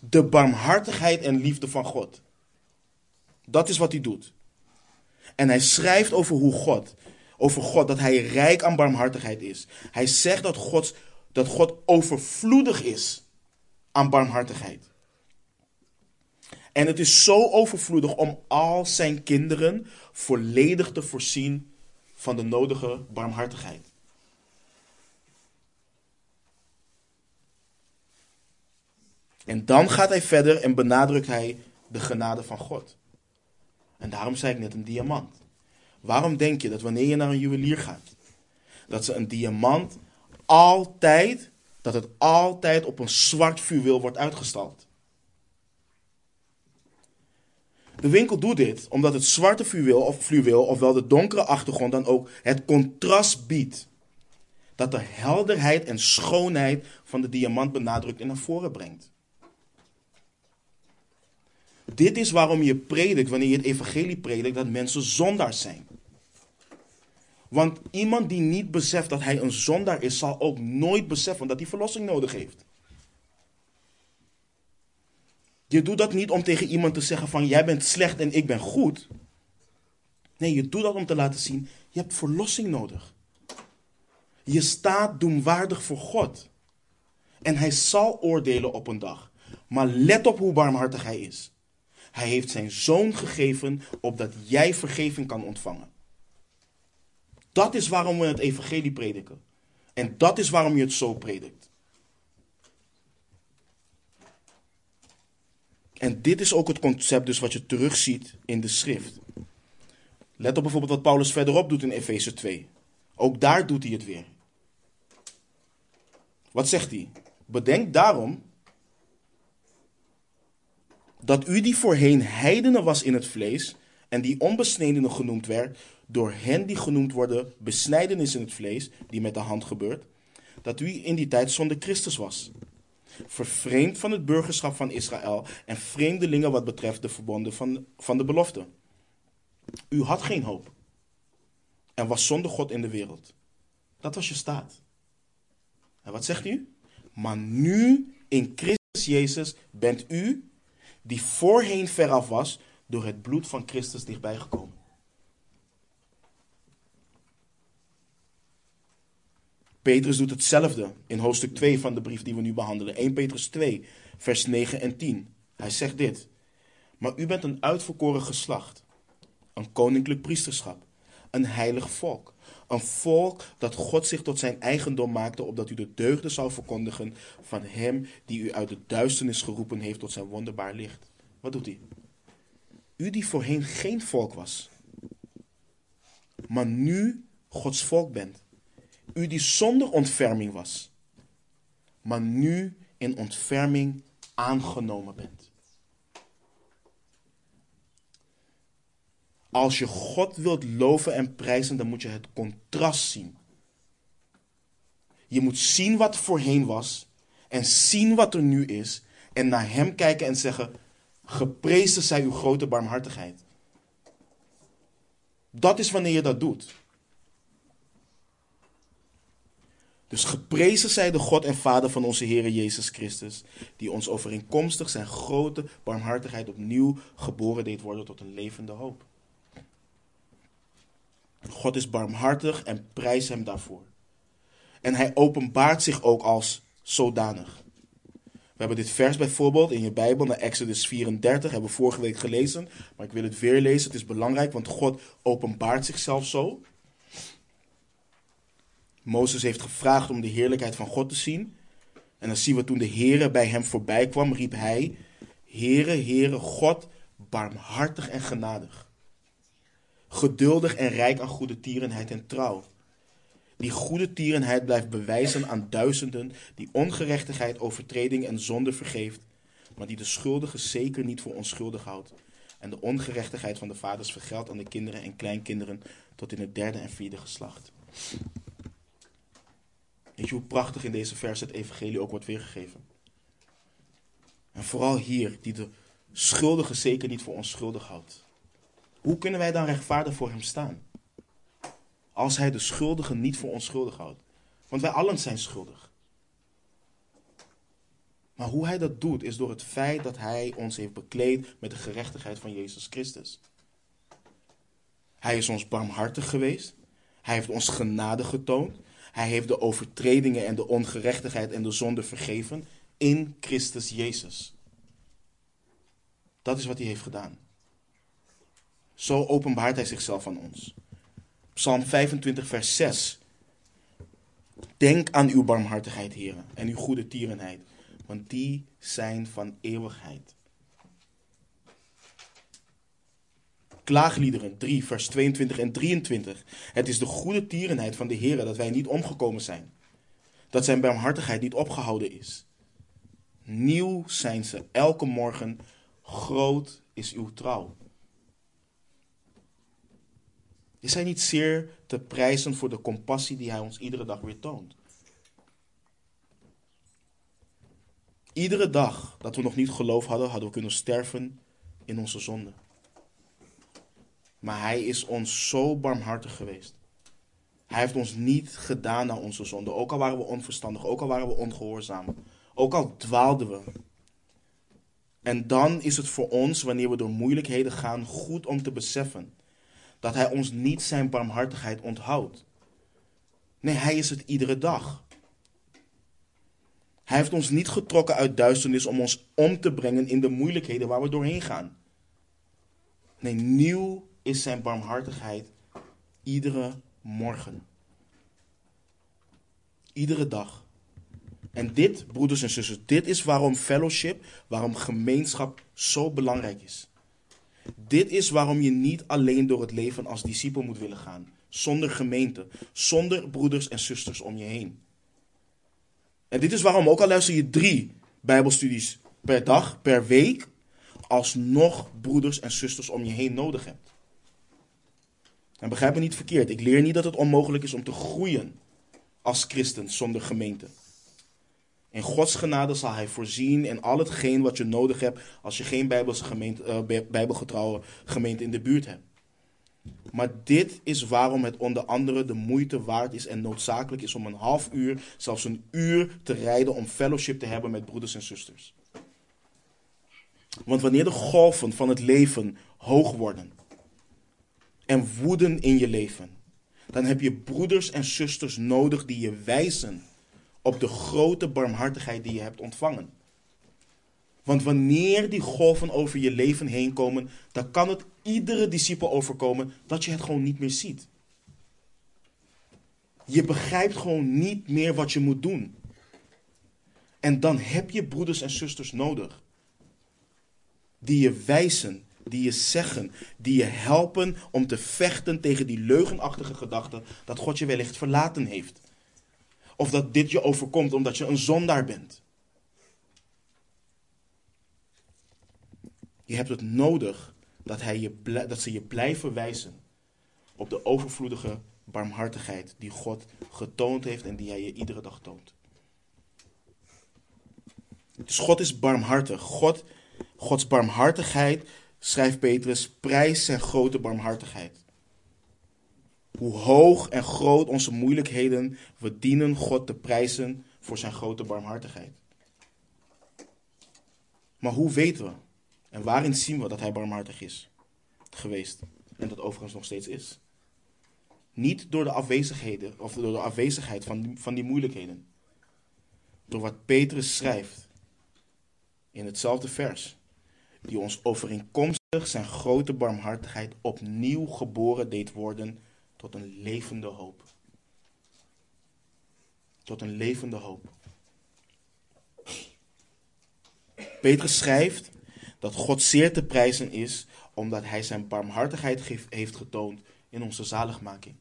de barmhartigheid en liefde van God. Dat is wat hij doet. En hij schrijft over hoe God, over God, dat hij rijk aan barmhartigheid is. Hij zegt dat God, dat God overvloedig is aan barmhartigheid. En het is zo overvloedig om al zijn kinderen volledig te voorzien van de nodige barmhartigheid. En dan gaat hij verder en benadrukt hij de genade van God. En daarom zei ik net een diamant. Waarom denk je dat wanneer je naar een juwelier gaat, dat ze een diamant altijd, dat het altijd op een zwart fluweel wordt uitgestald? De winkel doet dit omdat het zwarte fluweel of fluweel, ofwel de donkere achtergrond, dan ook het contrast biedt. Dat de helderheid en schoonheid van de diamant benadrukt en naar voren brengt. Dit is waarom je predikt, wanneer je het evangelie predikt, dat mensen zondaars zijn. Want iemand die niet beseft dat hij een zondaar is, zal ook nooit beseffen dat hij verlossing nodig heeft. Je doet dat niet om tegen iemand te zeggen van jij bent slecht en ik ben goed. Nee, je doet dat om te laten zien, je hebt verlossing nodig. Je staat doemwaardig voor God. En hij zal oordelen op een dag. Maar let op hoe barmhartig hij is. Hij heeft zijn zoon gegeven opdat jij vergeving kan ontvangen. Dat is waarom we het evangelie prediken. En dat is waarom je het zo predikt. En dit is ook het concept dus wat je terugziet in de schrift. Let op bijvoorbeeld wat Paulus verderop doet in Efeze 2. Ook daar doet hij het weer. Wat zegt hij? Bedenk daarom dat u die voorheen heidenen was in het vlees en die onbesnedenen genoemd werd, door hen die genoemd worden besnijdenis in het vlees, die met de hand gebeurt, dat u in die tijd zonder Christus was. Vervreemd van het burgerschap van Israël en vreemdelingen wat betreft de verbonden van, van de belofte. U had geen hoop en was zonder God in de wereld. Dat was je staat. En wat zegt u? Maar nu in Christus Jezus bent u, die voorheen veraf was, door het bloed van Christus dichtbij gekomen. Petrus doet hetzelfde in hoofdstuk 2 van de brief die we nu behandelen. 1 Petrus 2, vers 9 en 10. Hij zegt dit. Maar u bent een uitverkoren geslacht, een koninklijk priesterschap, een heilig volk. Een volk dat God zich tot zijn eigendom maakte, opdat u de deugden zou verkondigen van hem die u uit de duisternis geroepen heeft tot zijn wonderbaar licht. Wat doet hij? U die voorheen geen volk was, maar nu Gods volk bent. U die zonder ontferming was, maar nu in ontferming aangenomen bent. Als je God wilt loven en prijzen, dan moet je het contrast zien. Je moet zien wat voorheen was en zien wat er nu is en naar Hem kijken en zeggen, geprezen zij uw grote barmhartigheid. Dat is wanneer je dat doet. Dus geprezen zij de God en Vader van onze Heer Jezus Christus, die ons overeenkomstig zijn grote barmhartigheid opnieuw geboren deed worden tot een levende hoop. God is barmhartig en prijs hem daarvoor. En hij openbaart zich ook als zodanig. We hebben dit vers bijvoorbeeld in je Bijbel, naar Exodus 34, hebben we vorige week gelezen. Maar ik wil het weer lezen, het is belangrijk, want God openbaart zichzelf zo. Mozes heeft gevraagd om de heerlijkheid van God te zien. En dan zien we toen de Heere bij hem voorbij kwam, riep hij: Heere, Heere, God, barmhartig en genadig. Geduldig en rijk aan goede tierenheid en trouw. Die goede tierenheid blijft bewijzen aan duizenden die ongerechtigheid, overtreding en zonde vergeeft, maar die de schuldige zeker niet voor onschuldig houdt. En de ongerechtigheid van de vaders vergeldt aan de kinderen en kleinkinderen tot in het derde en vierde geslacht. Weet je hoe prachtig in deze vers het evangelie ook wordt weergegeven? En vooral hier, die de schuldige zeker niet voor onschuldig houdt. Hoe kunnen wij dan rechtvaardig voor hem staan? Als hij de schuldige niet voor onschuldig houdt. Want wij allen zijn schuldig. Maar hoe hij dat doet is door het feit dat hij ons heeft bekleed met de gerechtigheid van Jezus Christus. Hij is ons barmhartig geweest. Hij heeft ons genade getoond. Hij heeft de overtredingen en de ongerechtigheid en de zonde vergeven in Christus Jezus. Dat is wat hij heeft gedaan. Zo openbaart hij zichzelf aan ons. Psalm 25, vers 6. Denk aan uw barmhartigheid, heren, en uw goede tierenheid, want die zijn van eeuwigheid. Klaagliederen 3, vers 22 en 23. Het is de goede tierenheid van de Heer dat wij niet omgekomen zijn. Dat zijn barmhartigheid niet opgehouden is. Nieuw zijn ze elke morgen. Groot is uw trouw. Is hij niet zeer te prijzen voor de compassie die hij ons iedere dag weer toont? Iedere dag dat we nog niet geloof hadden, hadden we kunnen sterven in onze zonde. Maar hij is ons zo barmhartig geweest. Hij heeft ons niet gedaan naar onze zonde. Ook al waren we onverstandig, ook al waren we ongehoorzaam. Ook al dwaalden we. En dan is het voor ons, wanneer we door moeilijkheden gaan, goed om te beseffen dat hij ons niet zijn barmhartigheid onthoudt. Nee, hij is het iedere dag. Hij heeft ons niet getrokken uit duisternis om ons om te brengen in de moeilijkheden waar we doorheen gaan. Nee, nieuw is zijn barmhartigheid iedere morgen. Iedere dag. En dit, broeders en zusters, dit is waarom fellowship, waarom gemeenschap zo belangrijk is. Dit is waarom je niet alleen door het leven als discipel moet willen gaan. Zonder gemeente, zonder broeders en zusters om je heen. En dit is waarom, ook al luister je drie Bijbelstudies per dag, per week, alsnog broeders en zusters om je heen nodig hebt. En begrijp me niet verkeerd, ik leer niet dat het onmogelijk is om te groeien als christen zonder gemeente. In Gods genade zal Hij voorzien in al hetgeen wat je nodig hebt als je geen Bijbelse gemeente, uh, Bijbelgetrouwe gemeente in de buurt hebt. Maar dit is waarom het onder andere de moeite waard is en noodzakelijk is om een half uur, zelfs een uur te rijden om fellowship te hebben met broeders en zusters. Want wanneer de golven van het leven hoog worden en woeden in je leven, dan heb je broeders en zusters nodig die je wijzen op de grote barmhartigheid die je hebt ontvangen. Want wanneer die golven over je leven heen komen, dan kan het iedere discipel overkomen dat je het gewoon niet meer ziet. Je begrijpt gewoon niet meer wat je moet doen. En dan heb je broeders en zusters nodig. Die je wijzen, die je zeggen, die je helpen om te vechten tegen die leugenachtige gedachte dat God je wellicht verlaten heeft. Of dat dit je overkomt omdat je een zondaar bent. Je hebt het nodig dat, hij je, dat ze je blijven wijzen op de overvloedige barmhartigheid die God getoond heeft en die hij je iedere dag toont. Dus God is barmhartig. God, Gods barmhartigheid, schrijft Petrus, prijs zijn grote barmhartigheid. Hoe hoog en groot onze moeilijkheden, we dienen God te prijzen voor zijn grote barmhartigheid. Maar hoe weten we en waarin zien we dat hij barmhartig is geweest en dat overigens nog steeds is? Niet door de afwezigheden of door de afwezigheid van van die moeilijkheden. Door wat Petrus schrijft in hetzelfde vers, die ons overeenkomstig zijn grote barmhartigheid opnieuw geboren deed worden tot een levende hoop. Tot een levende hoop. Petrus schrijft dat God zeer te prijzen is omdat hij zijn barmhartigheid heeft getoond in onze zaligmaking.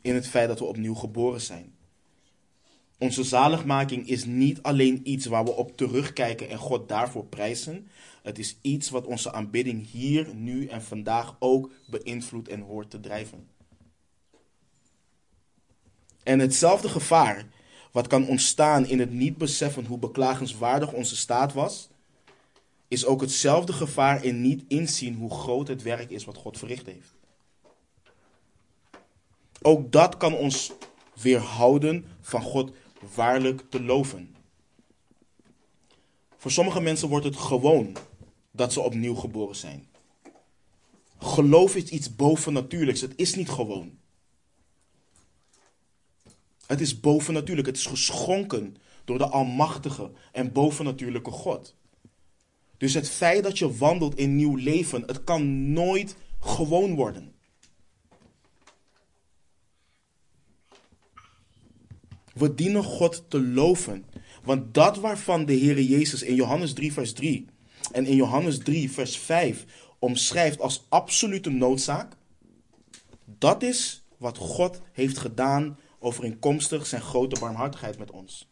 In het feit dat we opnieuw geboren zijn. Onze zaligmaking is niet alleen iets waar we op terugkijken en God daarvoor prijzen. Het is iets wat onze aanbidding hier, nu en vandaag ook beïnvloedt en hoort te drijven. En hetzelfde gevaar wat kan ontstaan in het niet beseffen hoe beklagenswaardig onze staat was, is ook hetzelfde gevaar in niet inzien hoe groot het werk is wat God verricht heeft. Ook dat kan ons weerhouden van God waarlijk te loven. Voor sommige mensen wordt het gewoon dat ze opnieuw geboren zijn. Geloof is iets bovennatuurlijks. Het is niet gewoon. Het is bovennatuurlijk. Het is geschonken door de almachtige en bovennatuurlijke God. Dus het feit dat je wandelt in nieuw leven, het kan nooit gewoon worden. We dienen God te loven. Want dat waarvan de Heer Jezus in Johannes 3, vers 3 en in Johannes 3, vers 5 omschrijft als absolute noodzaak, dat is wat God heeft gedaan overeenkomstig zijn grote barmhartigheid met ons.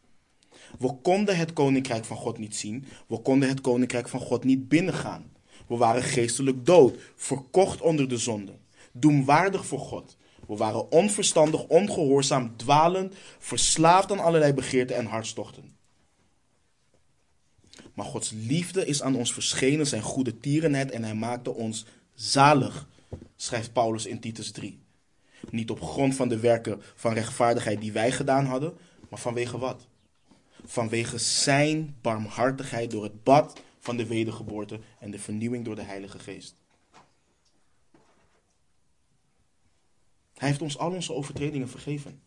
We konden het koninkrijk van God niet zien. We konden het koninkrijk van God niet binnengaan. We waren geestelijk dood, verkocht onder de zonde, doemwaardig voor God. We waren onverstandig, ongehoorzaam, dwalend, verslaafd aan allerlei begeerten en hartstochten. Maar Gods liefde is aan ons verschenen, zijn goede tierenheid, en hij maakte ons zalig, schrijft Paulus in Titus 3. Niet op grond van de werken van rechtvaardigheid die wij gedaan hadden, maar vanwege wat? Vanwege zijn barmhartigheid door het bad van de wedergeboorte en de vernieuwing door de Heilige Geest. Hij heeft ons al onze overtredingen vergeven.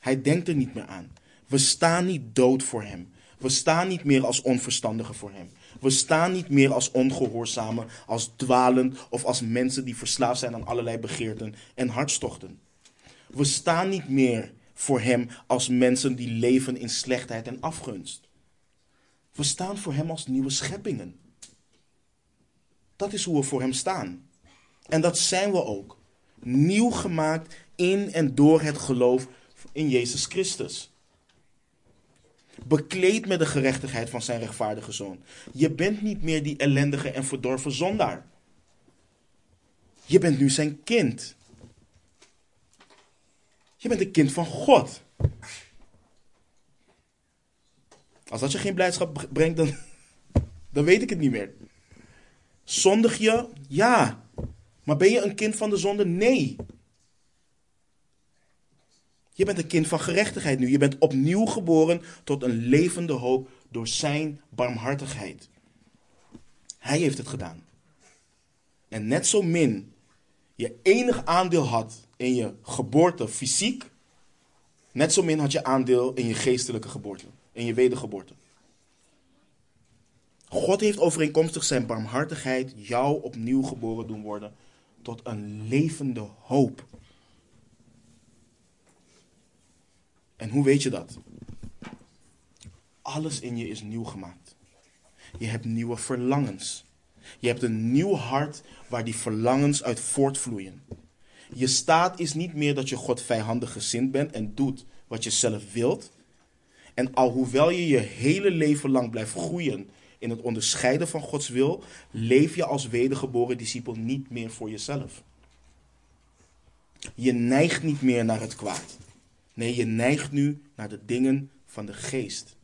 Hij denkt er niet meer aan. We staan niet dood voor hem. We staan niet meer als onverstandigen voor hem. We staan niet meer als ongehoorzamen, als dwalend of als mensen die verslaafd zijn aan allerlei begeerten en hartstochten. We staan niet meer voor hem als mensen die leven in slechtheid en afgunst. We staan voor hem als nieuwe scheppingen. Dat is hoe we voor hem staan. En dat zijn we ook. Nieuw gemaakt in en door het geloof in Jezus Christus bekleed met de gerechtigheid van zijn rechtvaardige zoon. Je bent niet meer die ellendige en verdorven zondaar. Je bent nu zijn kind. Je bent een kind van God. Als dat je geen blijdschap brengt, dan, *laughs* dan weet ik het niet meer. Zondig je? Ja. Maar ben je een kind van de zonde? Nee. Je bent een kind van gerechtigheid nu. Je bent opnieuw geboren tot een levende hoop door zijn barmhartigheid. Hij heeft het gedaan. En net zo min je enig aandeel had in je geboorte fysiek, net zo min had je aandeel in je geestelijke geboorte, in je wedergeboorte. God heeft overeenkomstig zijn barmhartigheid jou opnieuw geboren doen worden tot een levende hoop. En hoe weet je dat? Alles in je is nieuw gemaakt. Je hebt nieuwe verlangens. Je hebt een nieuw hart waar die verlangens uit voortvloeien. Je staat is niet meer dat je God vijandig gezind bent en doet wat je zelf wilt. En alhoewel je je hele leven lang blijft groeien in het onderscheiden van Gods wil, leef je als wedergeboren discipel niet meer voor jezelf. Je neigt niet meer naar het kwaad. Nee, je neigt nu naar de dingen van de geest.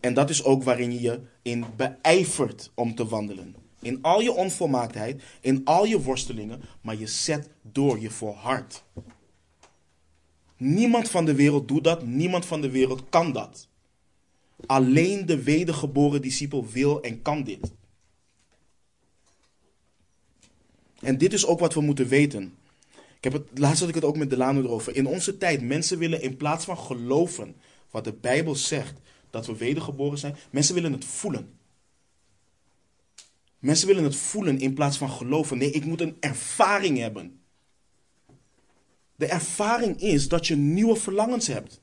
En dat is ook waarin je je in beijvert om te wandelen. In al je onvolmaaktheid, in al je worstelingen, maar je zet door, je volhardt. Niemand van de wereld doet dat, niemand van de wereld kan dat. Alleen de wedergeboren discipel wil en kan dit. En dit is ook wat we moeten weten. Ik heb het, laatst had ik het ook met Delano erover. In onze tijd, mensen willen in plaats van geloven wat de Bijbel zegt, dat we wedergeboren zijn, mensen willen het voelen. Mensen willen het voelen in plaats van geloven. Nee, ik moet een ervaring hebben. De ervaring is dat je nieuwe verlangens hebt.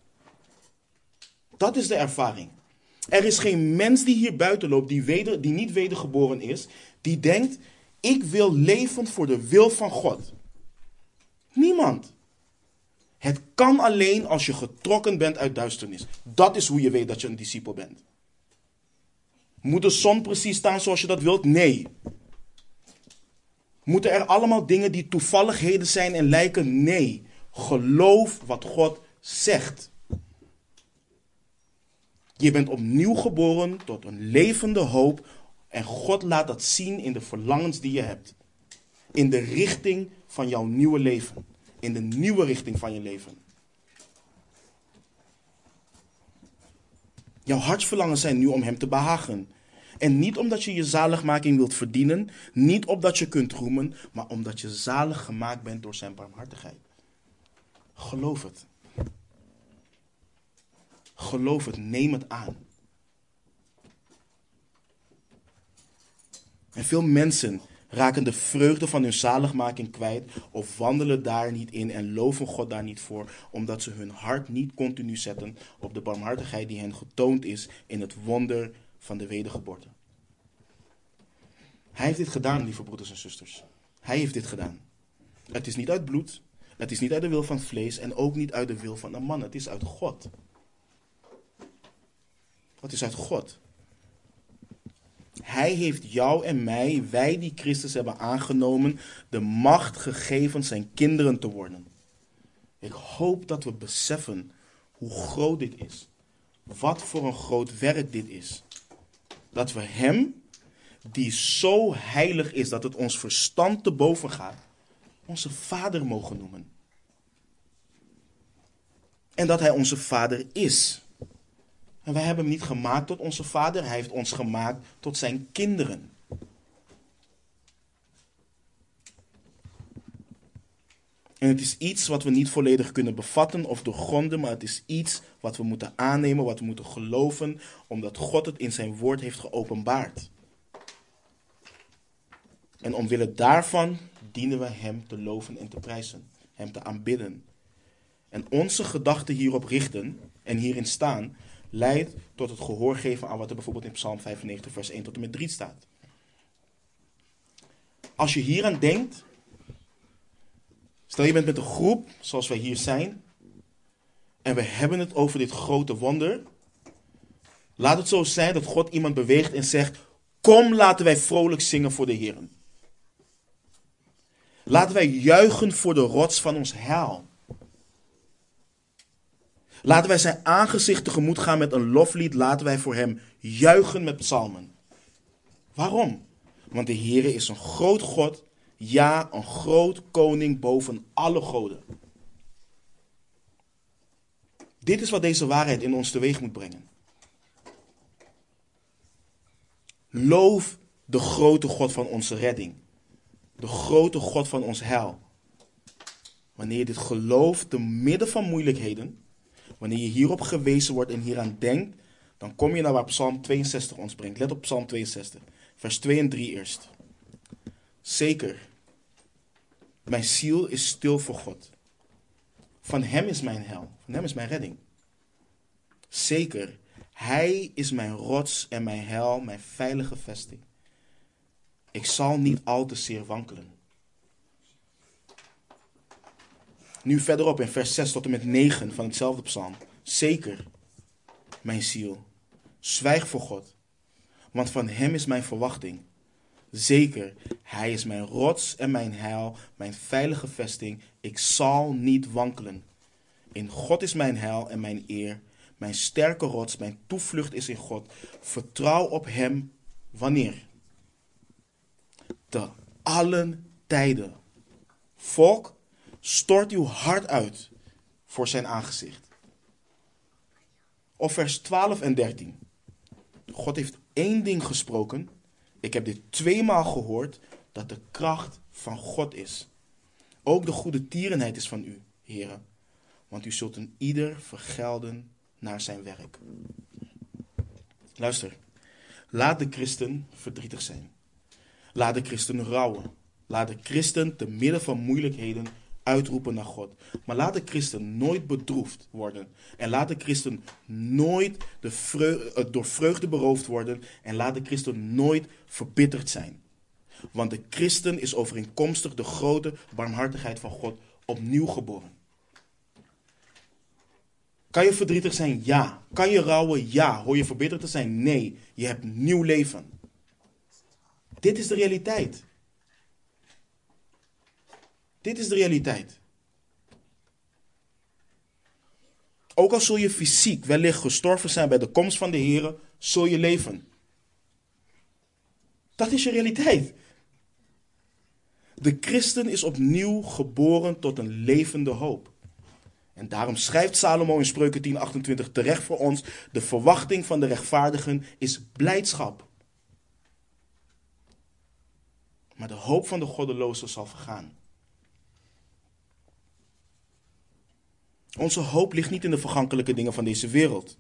Dat is de ervaring. Er is geen mens die hier buiten loopt, die, weder, die niet wedergeboren is, die denkt, ik wil leven voor de wil van God. Niemand. Het kan alleen als je getrokken bent uit duisternis. Dat is hoe je weet dat je een discipel bent. Moet de zon precies staan zoals je dat wilt? Nee. Moeten er allemaal dingen die toevalligheden zijn en lijken? Nee. Geloof wat God zegt. Je bent opnieuw geboren tot een levende hoop en God laat dat zien in de verlangens die je hebt. In de richting van jouw nieuwe leven. In de nieuwe richting van je leven. Jouw hartsverlangens zijn nu om Hem te behagen. En niet omdat je je zaligmaking wilt verdienen, niet omdat je kunt roemen, maar omdat je zalig gemaakt bent door Zijn barmhartigheid. Geloof het. Geloof het, neem het aan. En veel mensen raken de vreugde van hun zaligmaking kwijt of wandelen daar niet in en loven God daar niet voor, omdat ze hun hart niet continu zetten op de barmhartigheid die hen getoond is in het wonder van de wedergeboorte. Hij heeft dit gedaan, lieve broeders en zusters. Hij heeft dit gedaan. Het is niet uit bloed, het is niet uit de wil van vlees en ook niet uit de wil van een man. Het is uit God. Het is uit God. Hij heeft jou en mij, wij die Christus hebben aangenomen, de macht gegeven zijn kinderen te worden. Ik hoop dat we beseffen hoe groot dit is. Wat voor een groot werk dit is. Dat we Hem, die zo heilig is dat het ons verstand te boven gaat, onze Vader mogen noemen. En dat Hij onze Vader is. En wij hebben hem niet gemaakt tot onze vader, hij heeft ons gemaakt tot zijn kinderen. En het is iets wat we niet volledig kunnen bevatten of doorgronden, maar het is iets wat we moeten aannemen, wat we moeten geloven, omdat God het in zijn woord heeft geopenbaard. En omwille daarvan dienen we Hem te loven en te prijzen, Hem te aanbidden. En onze gedachten hierop richten en hierin staan, leidt tot het gehoor geven aan wat er bijvoorbeeld in Psalm 95, vers 1 tot en met 3 staat. Als je hieraan denkt, stel je bent met een groep zoals wij hier zijn, en we hebben het over dit grote wonder. Laat het zo zijn dat God iemand beweegt en zegt: Kom, laten wij vrolijk zingen voor de Heer. Laten wij juichen voor de rots van ons heil. Laten wij zijn aangezicht tegemoet gaan met een loflied. Laten wij voor hem juichen met psalmen. Waarom? Want de Heer is een groot God. Ja, een groot koning boven alle goden. Dit is wat deze waarheid in ons teweeg moet brengen. Loof de grote God van onze redding. De grote God van ons heil. Wanneer dit gelooft te midden van moeilijkheden, Wanneer je hierop gewezen wordt en hieraan denkt, dan kom je naar waar Psalm 62 ons brengt. Let op Psalm 62, vers 2 en 3 eerst. Zeker, mijn ziel is stil voor God. Van Hem is mijn hel, van Hem is mijn redding. Zeker, Hij is mijn rots en mijn hel, mijn veilige vesting. Ik zal niet al te zeer wankelen. Nu verderop in vers 6 tot en met 9 van hetzelfde psalm. Zeker, mijn ziel, zwijg voor God, want van Hem is mijn verwachting. Zeker, Hij is mijn rots en mijn heil, mijn veilige vesting. Ik zal niet wankelen. In God is mijn heil en mijn eer, mijn sterke rots, mijn toevlucht is in God. Vertrouw op Hem wanneer? Te allen tijden. Volk, Stort uw hart uit voor zijn aangezicht. Of vers 12 en 13. God heeft één ding gesproken. Ik heb dit tweemaal gehoord, dat de kracht van God is. Ook de goede tierenheid is van u, heren. Want u zult een ieder vergelden naar zijn werk. Luister, laat de christen verdrietig zijn. Laat de christen rouwen. Laat de christen te midden van moeilijkheden uitroepen naar God. Maar laat de christen nooit bedroefd worden. En laat de christen nooit de vreugde, eh, door vreugde beroofd worden. En laat de christen nooit verbitterd zijn. Want de christen is overeenkomstig de grote barmhartigheid van God opnieuw geboren. Kan je verdrietig zijn? Ja. Kan je rouwen? Ja. Hoor je verbitterd te zijn? Nee. Je hebt nieuw leven. Dit is de realiteit. Dit is de realiteit. Ook al zul je fysiek wellicht gestorven zijn bij de komst van de Heer, zul je leven. Dat is je realiteit. De christen is opnieuw geboren tot een levende hoop. En daarom schrijft Salomo in Spreuken 10:28 terecht voor ons: de verwachting van de rechtvaardigen is blijdschap. Maar de hoop van de goddeloze zal vergaan. Onze hoop ligt niet in de vergankelijke dingen van deze wereld.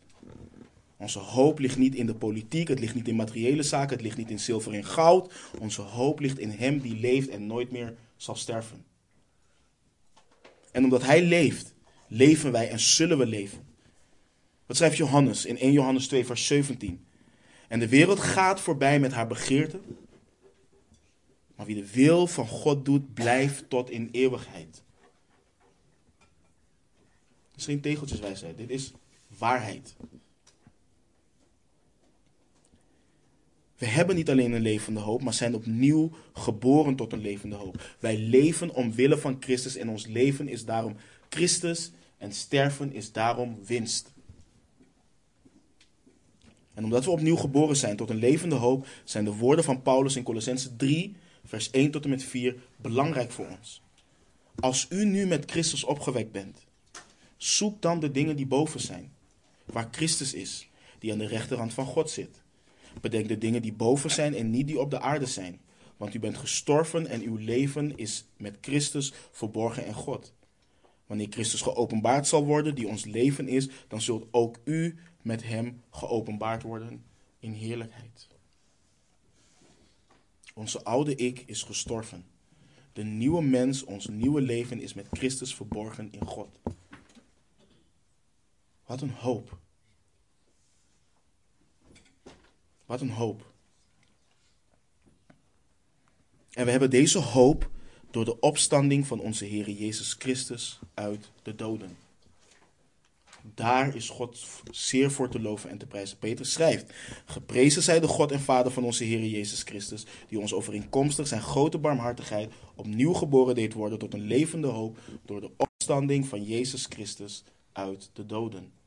Onze hoop ligt niet in de politiek, het ligt niet in materiële zaken, het ligt niet in zilver en goud. Onze hoop ligt in Hem die leeft en nooit meer zal sterven. En omdat Hij leeft, leven wij en zullen we leven. Wat schrijft Johannes in 1 Johannes 2, vers 17? En de wereld gaat voorbij met haar begeerte, maar wie de wil van God doet, blijft tot in eeuwigheid. Is geen tegeltjeswijsheid, dit is waarheid. We hebben niet alleen een levende hoop, maar zijn opnieuw geboren tot een levende hoop. Wij leven omwille van Christus en ons leven is daarom Christus en sterven is daarom winst. En omdat we opnieuw geboren zijn tot een levende hoop, zijn de woorden van Paulus in Colossense 3, vers 1 tot en met 4 belangrijk voor ons. Als u nu met Christus opgewekt bent, zoek dan de dingen die boven zijn, waar Christus is, die aan de rechterhand van God zit. Bedenk de dingen die boven zijn en niet die op de aarde zijn. Want u bent gestorven en uw leven is met Christus verborgen in God. Wanneer Christus geopenbaard zal worden, die ons leven is, dan zult ook u met hem geopenbaard worden in heerlijkheid. Onze oude ik is gestorven. De nieuwe mens, ons nieuwe leven is met Christus verborgen in God. Wat een hoop. Wat een hoop. En we hebben deze hoop door de opstanding van onze Heer Jezus Christus uit de doden. Daar is God zeer voor te loven en te prijzen. Peter schrijft: Geprezen zij de God en Vader van onze Heer Jezus Christus, die ons overeenkomstig zijn grote barmhartigheid opnieuw geboren deed worden tot een levende hoop door de opstanding van Jezus Christus uit de doden.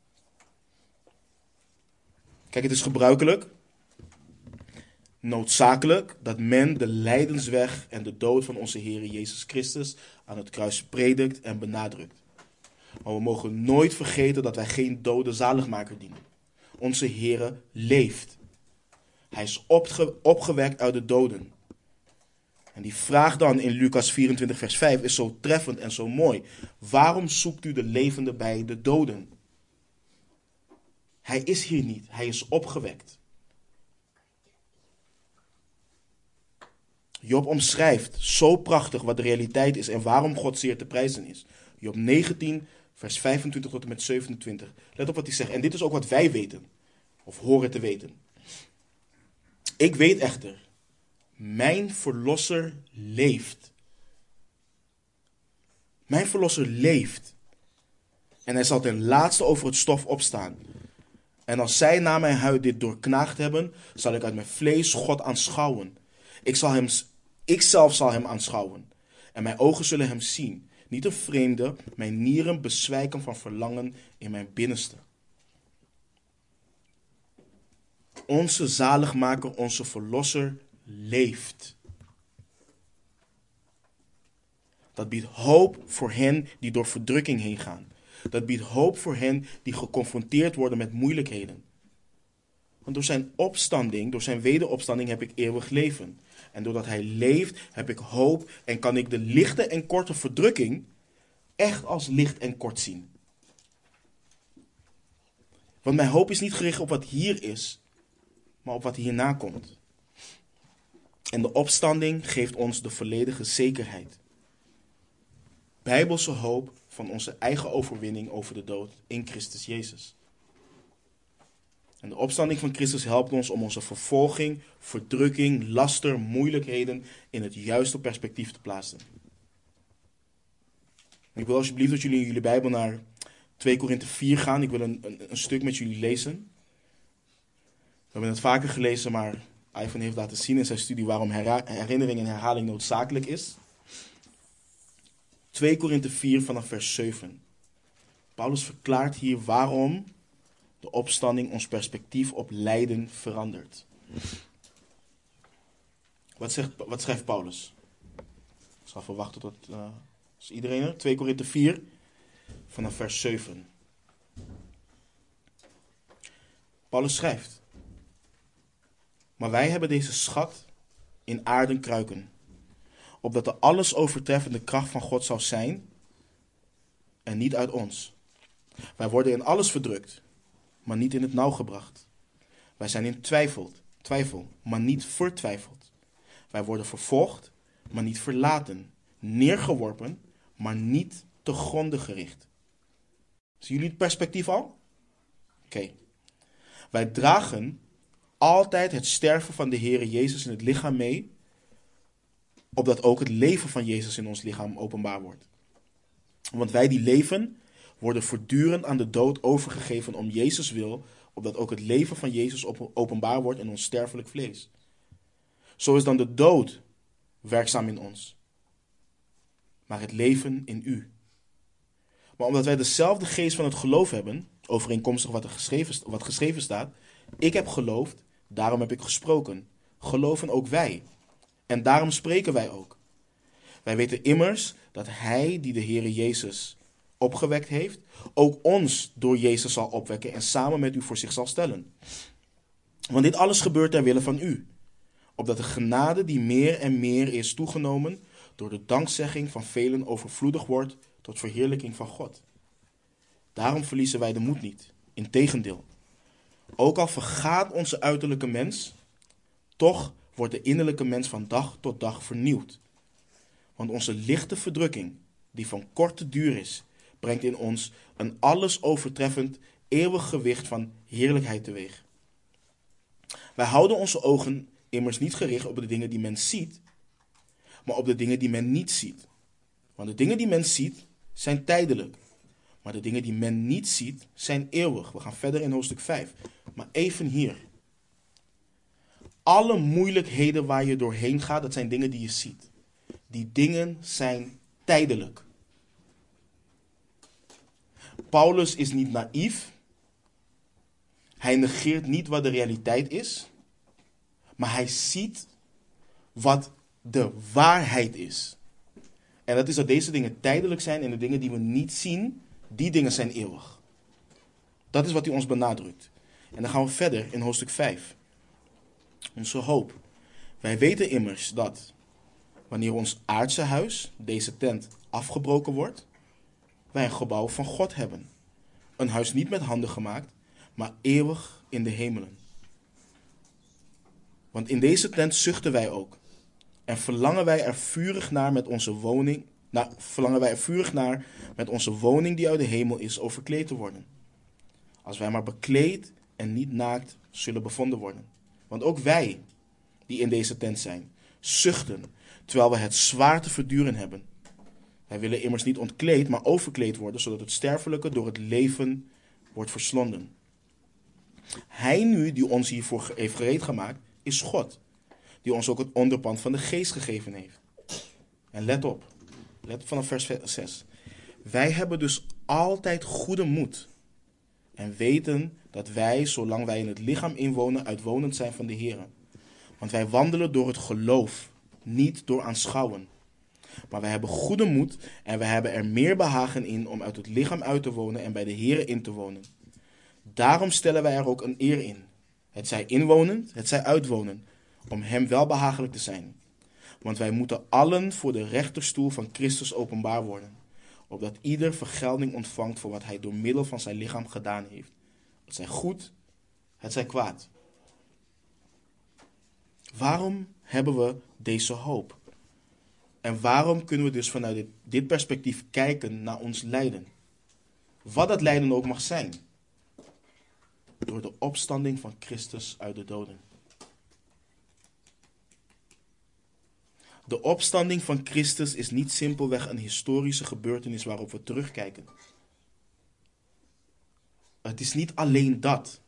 Kijk, het is gebruikelijk noodzakelijk dat men de lijdensweg en de dood van onze Heer Jezus Christus aan het kruis predikt en benadrukt. Maar we mogen nooit vergeten dat wij geen dode zaligmaker dienen. Onze Heer leeft. Hij is opge opgewekt uit de doden. En die vraag dan in Lucas 24, vers 5 is zo treffend en zo mooi. Waarom zoekt u de levende bij de doden? Hij is hier niet, hij is opgewekt. Job omschrijft zo prachtig wat de realiteit is en waarom God zeer te prijzen is. Job 19, vers 25 tot en met 27. Let op wat hij zegt. En dit is ook wat wij weten, of horen te weten. Ik weet echter, mijn verlosser leeft. Mijn verlosser leeft. En hij zal ten laatste over het stof opstaan. En als zij na mijn huid dit doorknaagd hebben, zal ik uit mijn vlees God aanschouwen. Ik zal hem ik zelf zal hem aanschouwen. En mijn ogen zullen hem zien. Niet een vreemde, mijn nieren bezwijken van verlangen in mijn binnenste. Onze zaligmaker, onze verlosser leeft. Dat biedt hoop voor hen die door verdrukking heen gaan. Dat biedt hoop voor hen die geconfronteerd worden met moeilijkheden. Want door zijn opstanding, door zijn wederopstanding heb ik eeuwig leven. En doordat hij leeft, heb ik hoop en kan ik de lichte en korte verdrukking echt als licht en kort zien. Want mijn hoop is niet gericht op wat hier is, maar op wat hierna komt. En de opstanding geeft ons de volledige zekerheid. Bijbelse hoop van onze eigen overwinning over de dood in Christus Jezus. En de opstanding van Christus helpt ons om onze vervolging, verdrukking, laster, moeilijkheden in het juiste perspectief te plaatsen. Ik wil alsjeblieft dat jullie in jullie Bijbel naar 2 Korinthe 4 gaan. Ik wil een, een, een, stuk met jullie lezen. We hebben het vaker gelezen, maar Ivan heeft laten zien in zijn studie waarom herinnering en herhaling noodzakelijk is. 2 Korinthe 4 vanaf vers 7. Paulus verklaart hier waarom de opstanding ons perspectief op lijden verandert. Wat, zegt, wat schrijft Paulus? Ik zal even wachten tot. Uh, is iedereen er? 2 Korinthe 4 vanaf vers 7. Paulus schrijft. Maar wij hebben deze schat in aarden kruiken, opdat de alles overtreffende kracht van God zou zijn en niet uit ons. Wij worden in alles verdrukt, maar niet in het nauw gebracht. Wij zijn in twijfel, twijfel, maar niet vertwijfeld. Wij worden vervolgd, maar niet verlaten. Neergeworpen, maar niet te gronden gericht. Zien jullie het perspectief al? Oké. Wij dragen altijd het sterven van de Heer Jezus in het lichaam mee, opdat ook het leven van Jezus in ons lichaam openbaar wordt. Want wij die leven, worden voortdurend aan de dood overgegeven om Jezus wil, opdat ook het leven van Jezus openbaar wordt in ons sterfelijk vlees. Zo is dan de dood werkzaam in ons, maar het leven in u. Maar omdat wij dezelfde geest van het geloof hebben, overeenkomstig wat er geschreven, wat geschreven staat, ik heb geloofd, daarom heb ik gesproken. Geloven ook wij. En daarom spreken wij ook. Wij weten immers dat Hij die de Heere Jezus opgewekt heeft, ook ons door Jezus zal opwekken en samen met u voor zich zal stellen. Want dit alles gebeurt ter wille van u, opdat de genade die meer en meer is toegenomen, door de dankzegging van velen overvloedig wordt tot verheerlijking van God. Daarom verliezen wij de moed niet. Integendeel. Ook al vergaat onze uiterlijke mens, toch wordt de innerlijke mens van dag tot dag vernieuwd. Want onze lichte verdrukking, die van korte duur is, brengt in ons een alles overtreffend eeuwig gewicht van heerlijkheid teweeg. Wij houden onze ogen immers niet gericht op de dingen die men ziet, maar op de dingen die men niet ziet. Want de dingen die men ziet zijn tijdelijk, maar de dingen die men niet ziet zijn eeuwig. We gaan verder in hoofdstuk 5. Maar even hier. Alle moeilijkheden waar je doorheen gaat, dat zijn dingen die je ziet. Die dingen zijn tijdelijk. Paulus is niet naïef. Hij negeert niet wat de realiteit is. Maar hij ziet wat de waarheid is. En dat is dat deze dingen tijdelijk zijn en de dingen die we niet zien, die dingen zijn eeuwig. Dat is wat hij ons benadrukt. En dan gaan we verder in hoofdstuk 5. Onze hoop. Wij weten immers dat wanneer ons aardse huis, deze tent, afgebroken wordt, wij een gebouw van God hebben. Een huis niet met handen gemaakt, maar eeuwig in de hemelen. Want in deze tent zuchten wij ook. En verlangen wij er vurig naar met onze woning, nou, verlangen wij er vurig naar met onze woning die uit de hemel is, overkleed te worden. Als wij maar bekleed en niet naakt zullen bevonden worden. Want ook wij, die in deze tent zijn, zuchten, terwijl we het zwaar te verduren hebben. Wij willen immers niet ontkleed, maar overkleed worden, zodat het sterfelijke door het leven wordt verslonden. Hij nu, die ons hiervoor heeft gereed gemaakt, is God, die ons ook het onderpand van de geest gegeven heeft. En let op, let op vanaf vers 6. Wij hebben dus altijd goede moed en weten dat wij, zolang wij in het lichaam inwonen, uitwonend zijn van de Heer. Want wij wandelen door het geloof, niet door aanschouwen. Maar wij hebben goede moed en wij hebben er meer behagen in om uit het lichaam uit te wonen en bij de Heer in te wonen. Daarom stellen wij er ook een eer in. Het zij inwonend, het zij uitwonen, om Hem wel behagelijk te zijn. Want wij moeten allen voor de rechterstoel van Christus openbaar worden, opdat ieder vergelding ontvangt voor wat Hij door middel van zijn lichaam gedaan heeft. Het zij goed, het zij kwaad. Waarom hebben we deze hoop? En waarom kunnen we dus vanuit dit, dit perspectief kijken naar ons lijden? Wat dat lijden ook mag zijn. Door de opstanding van Christus uit de doden. De opstanding van Christus is niet simpelweg een historische gebeurtenis waarop we terugkijken. Het is niet alleen dat.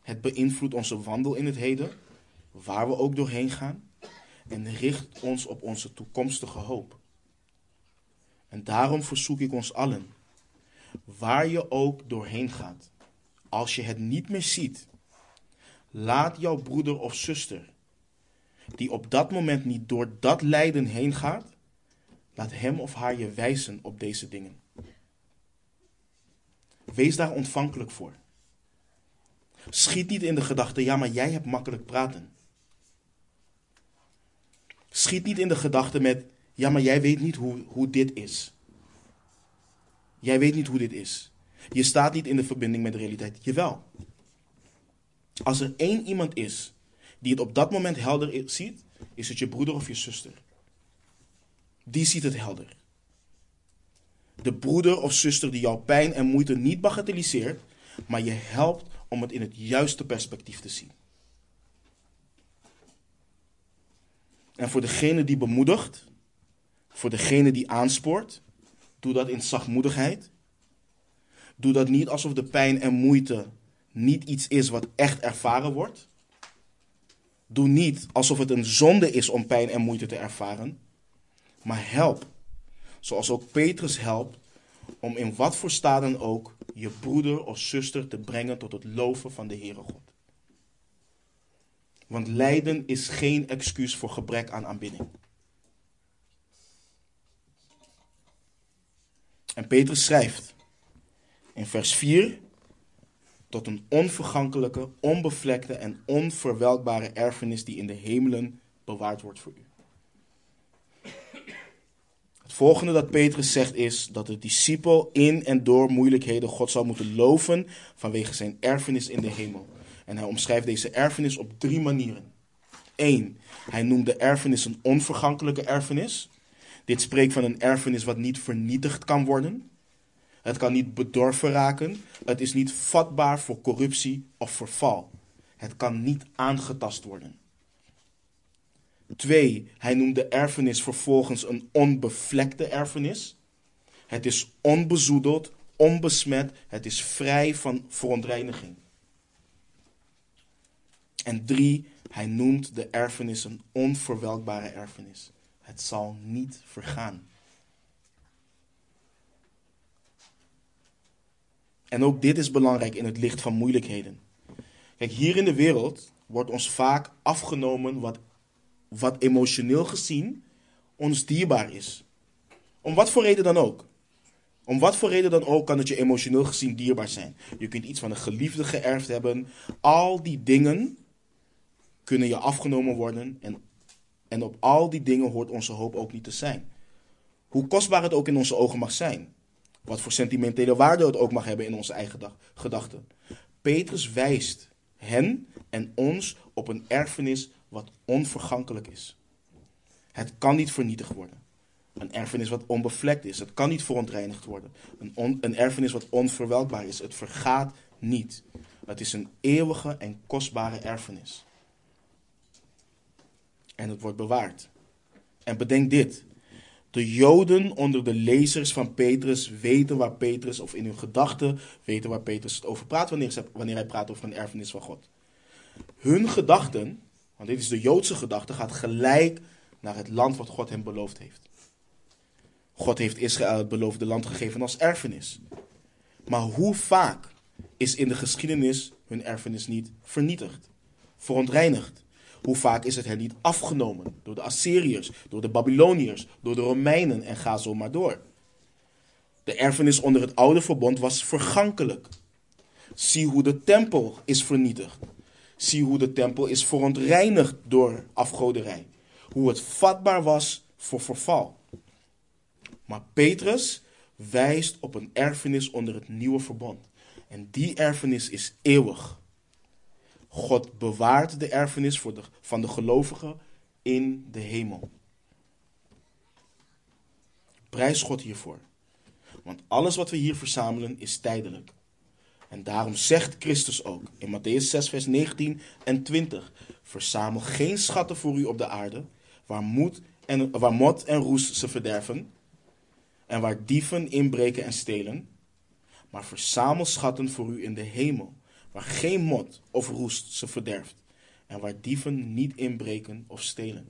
Het beïnvloedt onze wandel in het heden, waar we ook doorheen gaan, en richt ons op onze toekomstige hoop. En daarom verzoek ik ons allen, waar je ook doorheen gaat, als je het niet meer ziet, laat jouw broeder of zuster, die op dat moment niet door dat lijden heen gaat, laat hem of haar je wijzen op deze dingen. Wees daar ontvankelijk voor. Schiet niet in de gedachte, ja, maar jij hebt makkelijk praten. Schiet niet in de gedachte met, ja, maar jij weet niet hoe, hoe dit is. Jij weet niet hoe dit is. Je staat niet in de verbinding met de realiteit. Jawel. Als er één iemand is die het op dat moment helder ziet, is het je broeder of je zuster. Die ziet het helder. De broeder of zuster die jouw pijn en moeite niet bagatelliseert, maar je helpt om het in het juiste perspectief te zien. En voor degene die bemoedigt, voor degene die aanspoort, doe dat in zachtmoedigheid. Doe dat niet alsof de pijn en moeite niet iets is wat echt ervaren wordt. Doe niet alsof het een zonde is om pijn en moeite te ervaren. Maar help, zoals ook Petrus helpt, om in wat voor staat dan ook je broeder of zuster te brengen tot het loven van de Heere God. Want lijden is geen excuus voor gebrek aan aanbidding. En Petrus schrijft in vers 4 tot een onvergankelijke, onbevlekte en onverwelkbare erfenis die in de hemelen bewaard wordt voor u. Het volgende dat Petrus zegt is dat de discipel in en door moeilijkheden God zou moeten loven vanwege zijn erfenis in de hemel. En hij omschrijft deze erfenis op drie manieren. Eén, hij noemt de erfenis een onvergankelijke erfenis. Dit spreekt van een erfenis wat niet vernietigd kan worden. Het kan niet bedorven raken. Het is niet vatbaar voor corruptie of verval. Het kan niet aangetast worden. Twee, hij noemt de erfenis vervolgens een onbevlekte erfenis. Het is onbezoedeld, onbesmet, het is vrij van verontreiniging. En drie, hij noemt de erfenis een onverwelkbare erfenis. Het zal niet vergaan. En ook dit is belangrijk in het licht van moeilijkheden. Kijk, hier in de wereld wordt ons vaak afgenomen wat, wat emotioneel gezien ons dierbaar is. Om wat voor reden dan ook. Om wat voor reden dan ook kan het je emotioneel gezien dierbaar zijn. Je kunt iets van een geliefde geërfd hebben. Al die dingen kunnen je afgenomen worden en, en op al die dingen hoort onze hoop ook niet te zijn. Hoe kostbaar het ook in onze ogen mag zijn. Wat voor sentimentele waarde het ook mag hebben in onze eigen gedachten. Petrus wijst hen en ons op een erfenis onvergankelijk is. Het kan niet vernietigd worden. Een erfenis wat onbevlekt is. Het kan niet verontreinigd worden. Een, een erfenis wat onverwelkbaar is. Het vergaat niet. Het is een eeuwige en kostbare erfenis. En het wordt bewaard. En bedenk dit. De Joden onder de lezers van Petrus weten waar Petrus, of in hun gedachten weten waar Petrus het over praat wanneer, wanneer hij praat over een erfenis van God. Hun gedachten, dit is de Joodse gedachte, gaat gelijk naar het land wat God hem beloofd heeft. God heeft Israël het beloofde land gegeven als erfenis. Maar hoe vaak is in de geschiedenis hun erfenis niet vernietigd, verontreinigd? Hoe vaak is het hen niet afgenomen door de Assyriërs, door de Babyloniërs, door de Romeinen en ga zo maar door. De erfenis onder het oude verbond was vergankelijk. Zie hoe de tempel is vernietigd. Zie hoe de tempel is verontreinigd door afgoderij. Hoe het vatbaar was voor verval. Maar Petrus wijst op een erfenis onder het nieuwe verbond. En die erfenis is eeuwig. God bewaart de erfenis voor de, van de gelovigen in de hemel. Prijs God hiervoor. Want alles wat we hier verzamelen is tijdelijk. En daarom zegt Christus ook in Matthäus 6, vers 19 en 20: Verzamel geen schatten voor u op de aarde, waar, moed en, waar mot en roes ze verderven, en waar dieven inbreken en stelen. Maar verzamel schatten voor u in de hemel, waar geen mot of roest ze verderft, en waar dieven niet inbreken of stelen.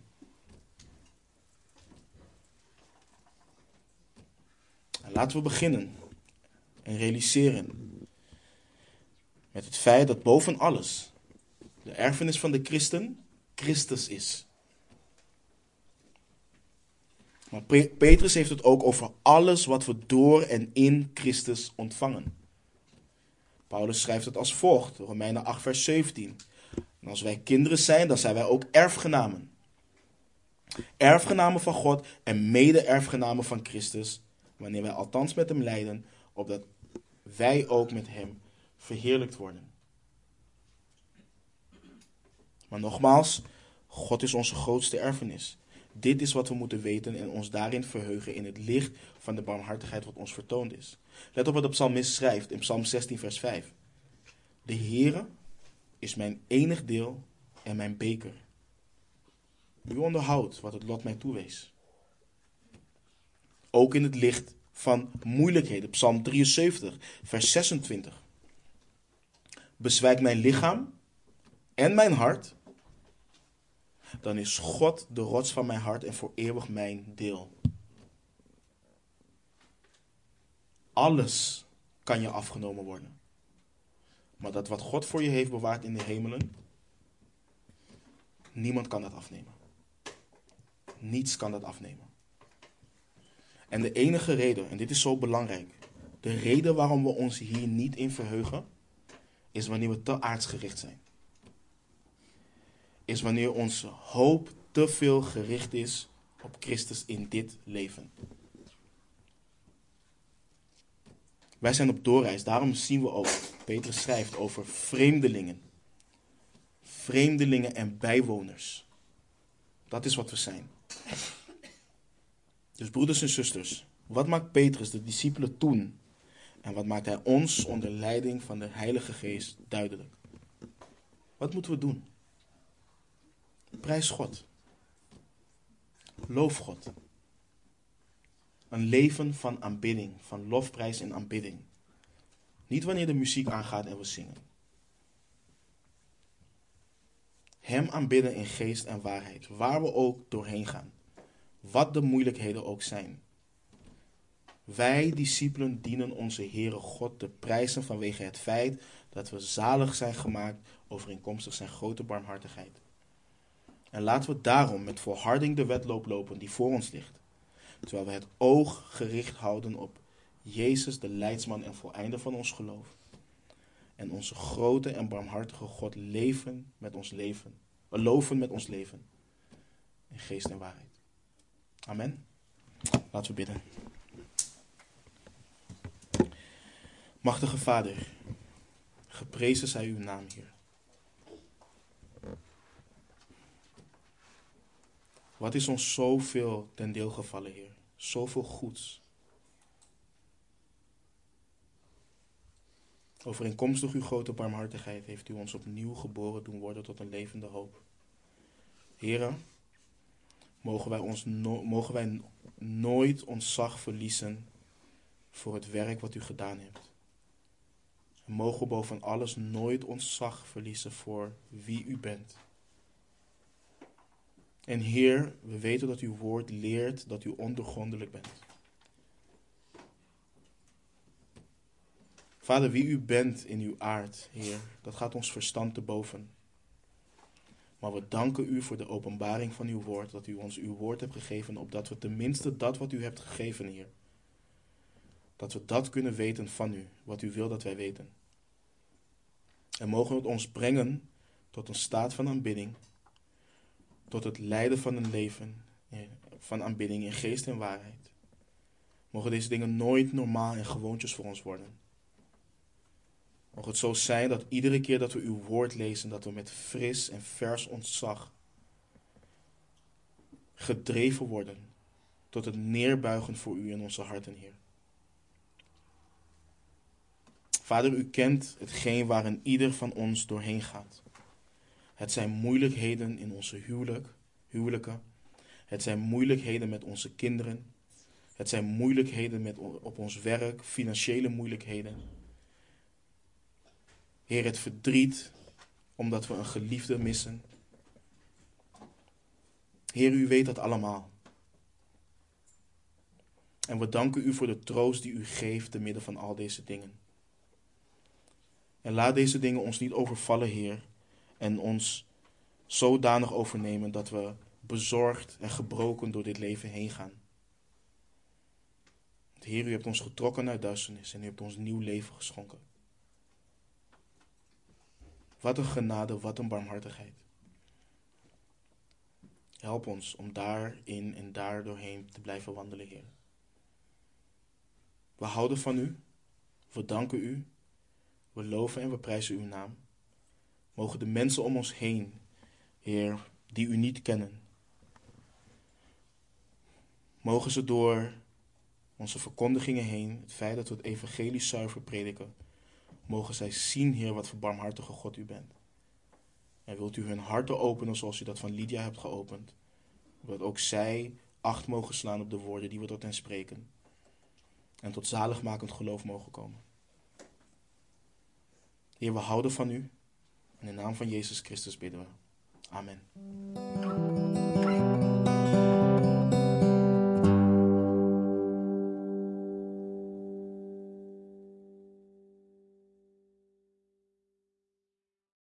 En laten we beginnen en realiseren met het feit dat boven alles de erfenis van de christen Christus is. Maar Petrus heeft het ook over alles wat we door en in Christus ontvangen. Paulus schrijft het als volgt, Romeinen 8, vers 17. En als wij kinderen zijn, dan zijn wij ook erfgenamen. Erfgenamen van God en mede-erfgenamen van Christus, wanneer wij althans met hem lijden, opdat wij ook met hem verheerlijkt worden. Maar nogmaals, God is onze grootste erfenis. Dit is wat we moeten weten en ons daarin verheugen in het licht van de barmhartigheid wat ons vertoond is. Let op wat de psalmist schrijft in Psalm 16, vers 5. De Heere is mijn enig deel en mijn beker. U onderhoudt wat het lot mij toewees. Ook in het licht van moeilijkheden. Psalm 73, vers 26. Bezwijk mijn lichaam en mijn hart dan is God de rots van mijn hart en voor eeuwig mijn deel. Alles kan je afgenomen worden. Maar dat wat God voor je heeft bewaard in de hemelen, niemand kan dat afnemen. Niets kan dat afnemen. En de enige reden, en dit is zo belangrijk, de reden waarom we ons hier niet in verheugen, is wanneer we te aardsgericht zijn is wanneer onze hoop te veel gericht is op Christus in dit leven. Wij zijn op doorreis, daarom zien we ook, Petrus schrijft over vreemdelingen. Vreemdelingen en bijwoners. Dat is wat we zijn. Dus broeders en zusters, wat maakt Petrus de discipelen toen? En wat maakt hij ons onder leiding van de Heilige Geest duidelijk? Wat moeten we doen? Prijs God. Loof God. Een leven van aanbidding, van lofprijs en aanbidding. Niet wanneer de muziek aangaat en we zingen. Hem aanbidden in geest en waarheid, waar we ook doorheen gaan. Wat de moeilijkheden ook zijn. Wij, discipelen, dienen onze Heere God te prijzen vanwege het feit dat we zalig zijn gemaakt overeenkomstig zijn grote barmhartigheid. En laten we daarom met volharding de wedloop lopen die voor ons ligt. Terwijl we het oog gericht houden op Jezus, de leidsman en voleinder van ons geloof. En onze grote en barmhartige God leven met ons leven. Loven met ons leven. In geest en waarheid. Amen. Laten we bidden. Machtige Vader, geprezen zij uw naam, hier. Wat is ons zoveel ten deel gevallen, Heer? Zoveel goeds. Overeenkomstig uw grote barmhartigheid heeft u ons opnieuw geboren doen worden tot een levende hoop. Heren, mogen wij, ons mogen wij nooit ontzag verliezen voor het werk wat u gedaan hebt. En mogen boven alles nooit ontzag verliezen voor wie u bent. En Heer, we weten dat uw woord leert dat u ondergrondelijk bent. Vader, wie u bent in uw aard, Heer, dat gaat ons verstand te boven. Maar we danken u voor de openbaring van uw woord, dat u ons uw woord hebt gegeven, opdat we tenminste dat wat u hebt gegeven, Heer, dat we dat kunnen weten van u, wat u wil dat wij weten. En mogen het ons brengen tot een staat van aanbidding tot het leiden van een leven van aanbidding in geest en waarheid. Mogen deze dingen nooit normaal en gewoontjes voor ons worden. Mocht het zo zijn dat iedere keer dat we uw woord lezen, dat we met fris en vers ontzag gedreven worden tot het neerbuigen voor u in onze harten, Heer. Vader, u kent hetgeen waarin ieder van ons doorheen gaat. Het zijn moeilijkheden in onze huwelijk, huwelijken. Het zijn moeilijkheden met onze kinderen. Het zijn moeilijkheden met, op ons werk, financiële moeilijkheden. Heer, het verdriet omdat we een geliefde missen. Heer, u weet dat allemaal. En we danken u voor de troost die u geeft te midden van al deze dingen. En laat deze dingen ons niet overvallen, Heer, en ons zodanig overnemen dat we bezorgd en gebroken door dit leven heen gaan. Heer, u hebt ons getrokken uit duisternis en u hebt ons nieuw leven geschonken. Wat een genade, wat een barmhartigheid. Help ons om daarin en daar doorheen te blijven wandelen, Heer. We houden van u, we danken u, we loven en we prijzen uw naam. Mogen de mensen om ons heen, Heer, die u niet kennen, mogen ze door onze verkondigingen heen, het feit dat we het evangelie zuiver prediken, mogen zij zien, Heer, wat voor barmhartige God u bent. En wilt u hun harten openen zoals u dat van Lydia hebt geopend. Dat ook zij acht mogen slaan op de woorden die we tot hen spreken. En tot zaligmakend geloof mogen komen. Heer, we houden van u. In de naam van Jezus Christus bidden we. Amen.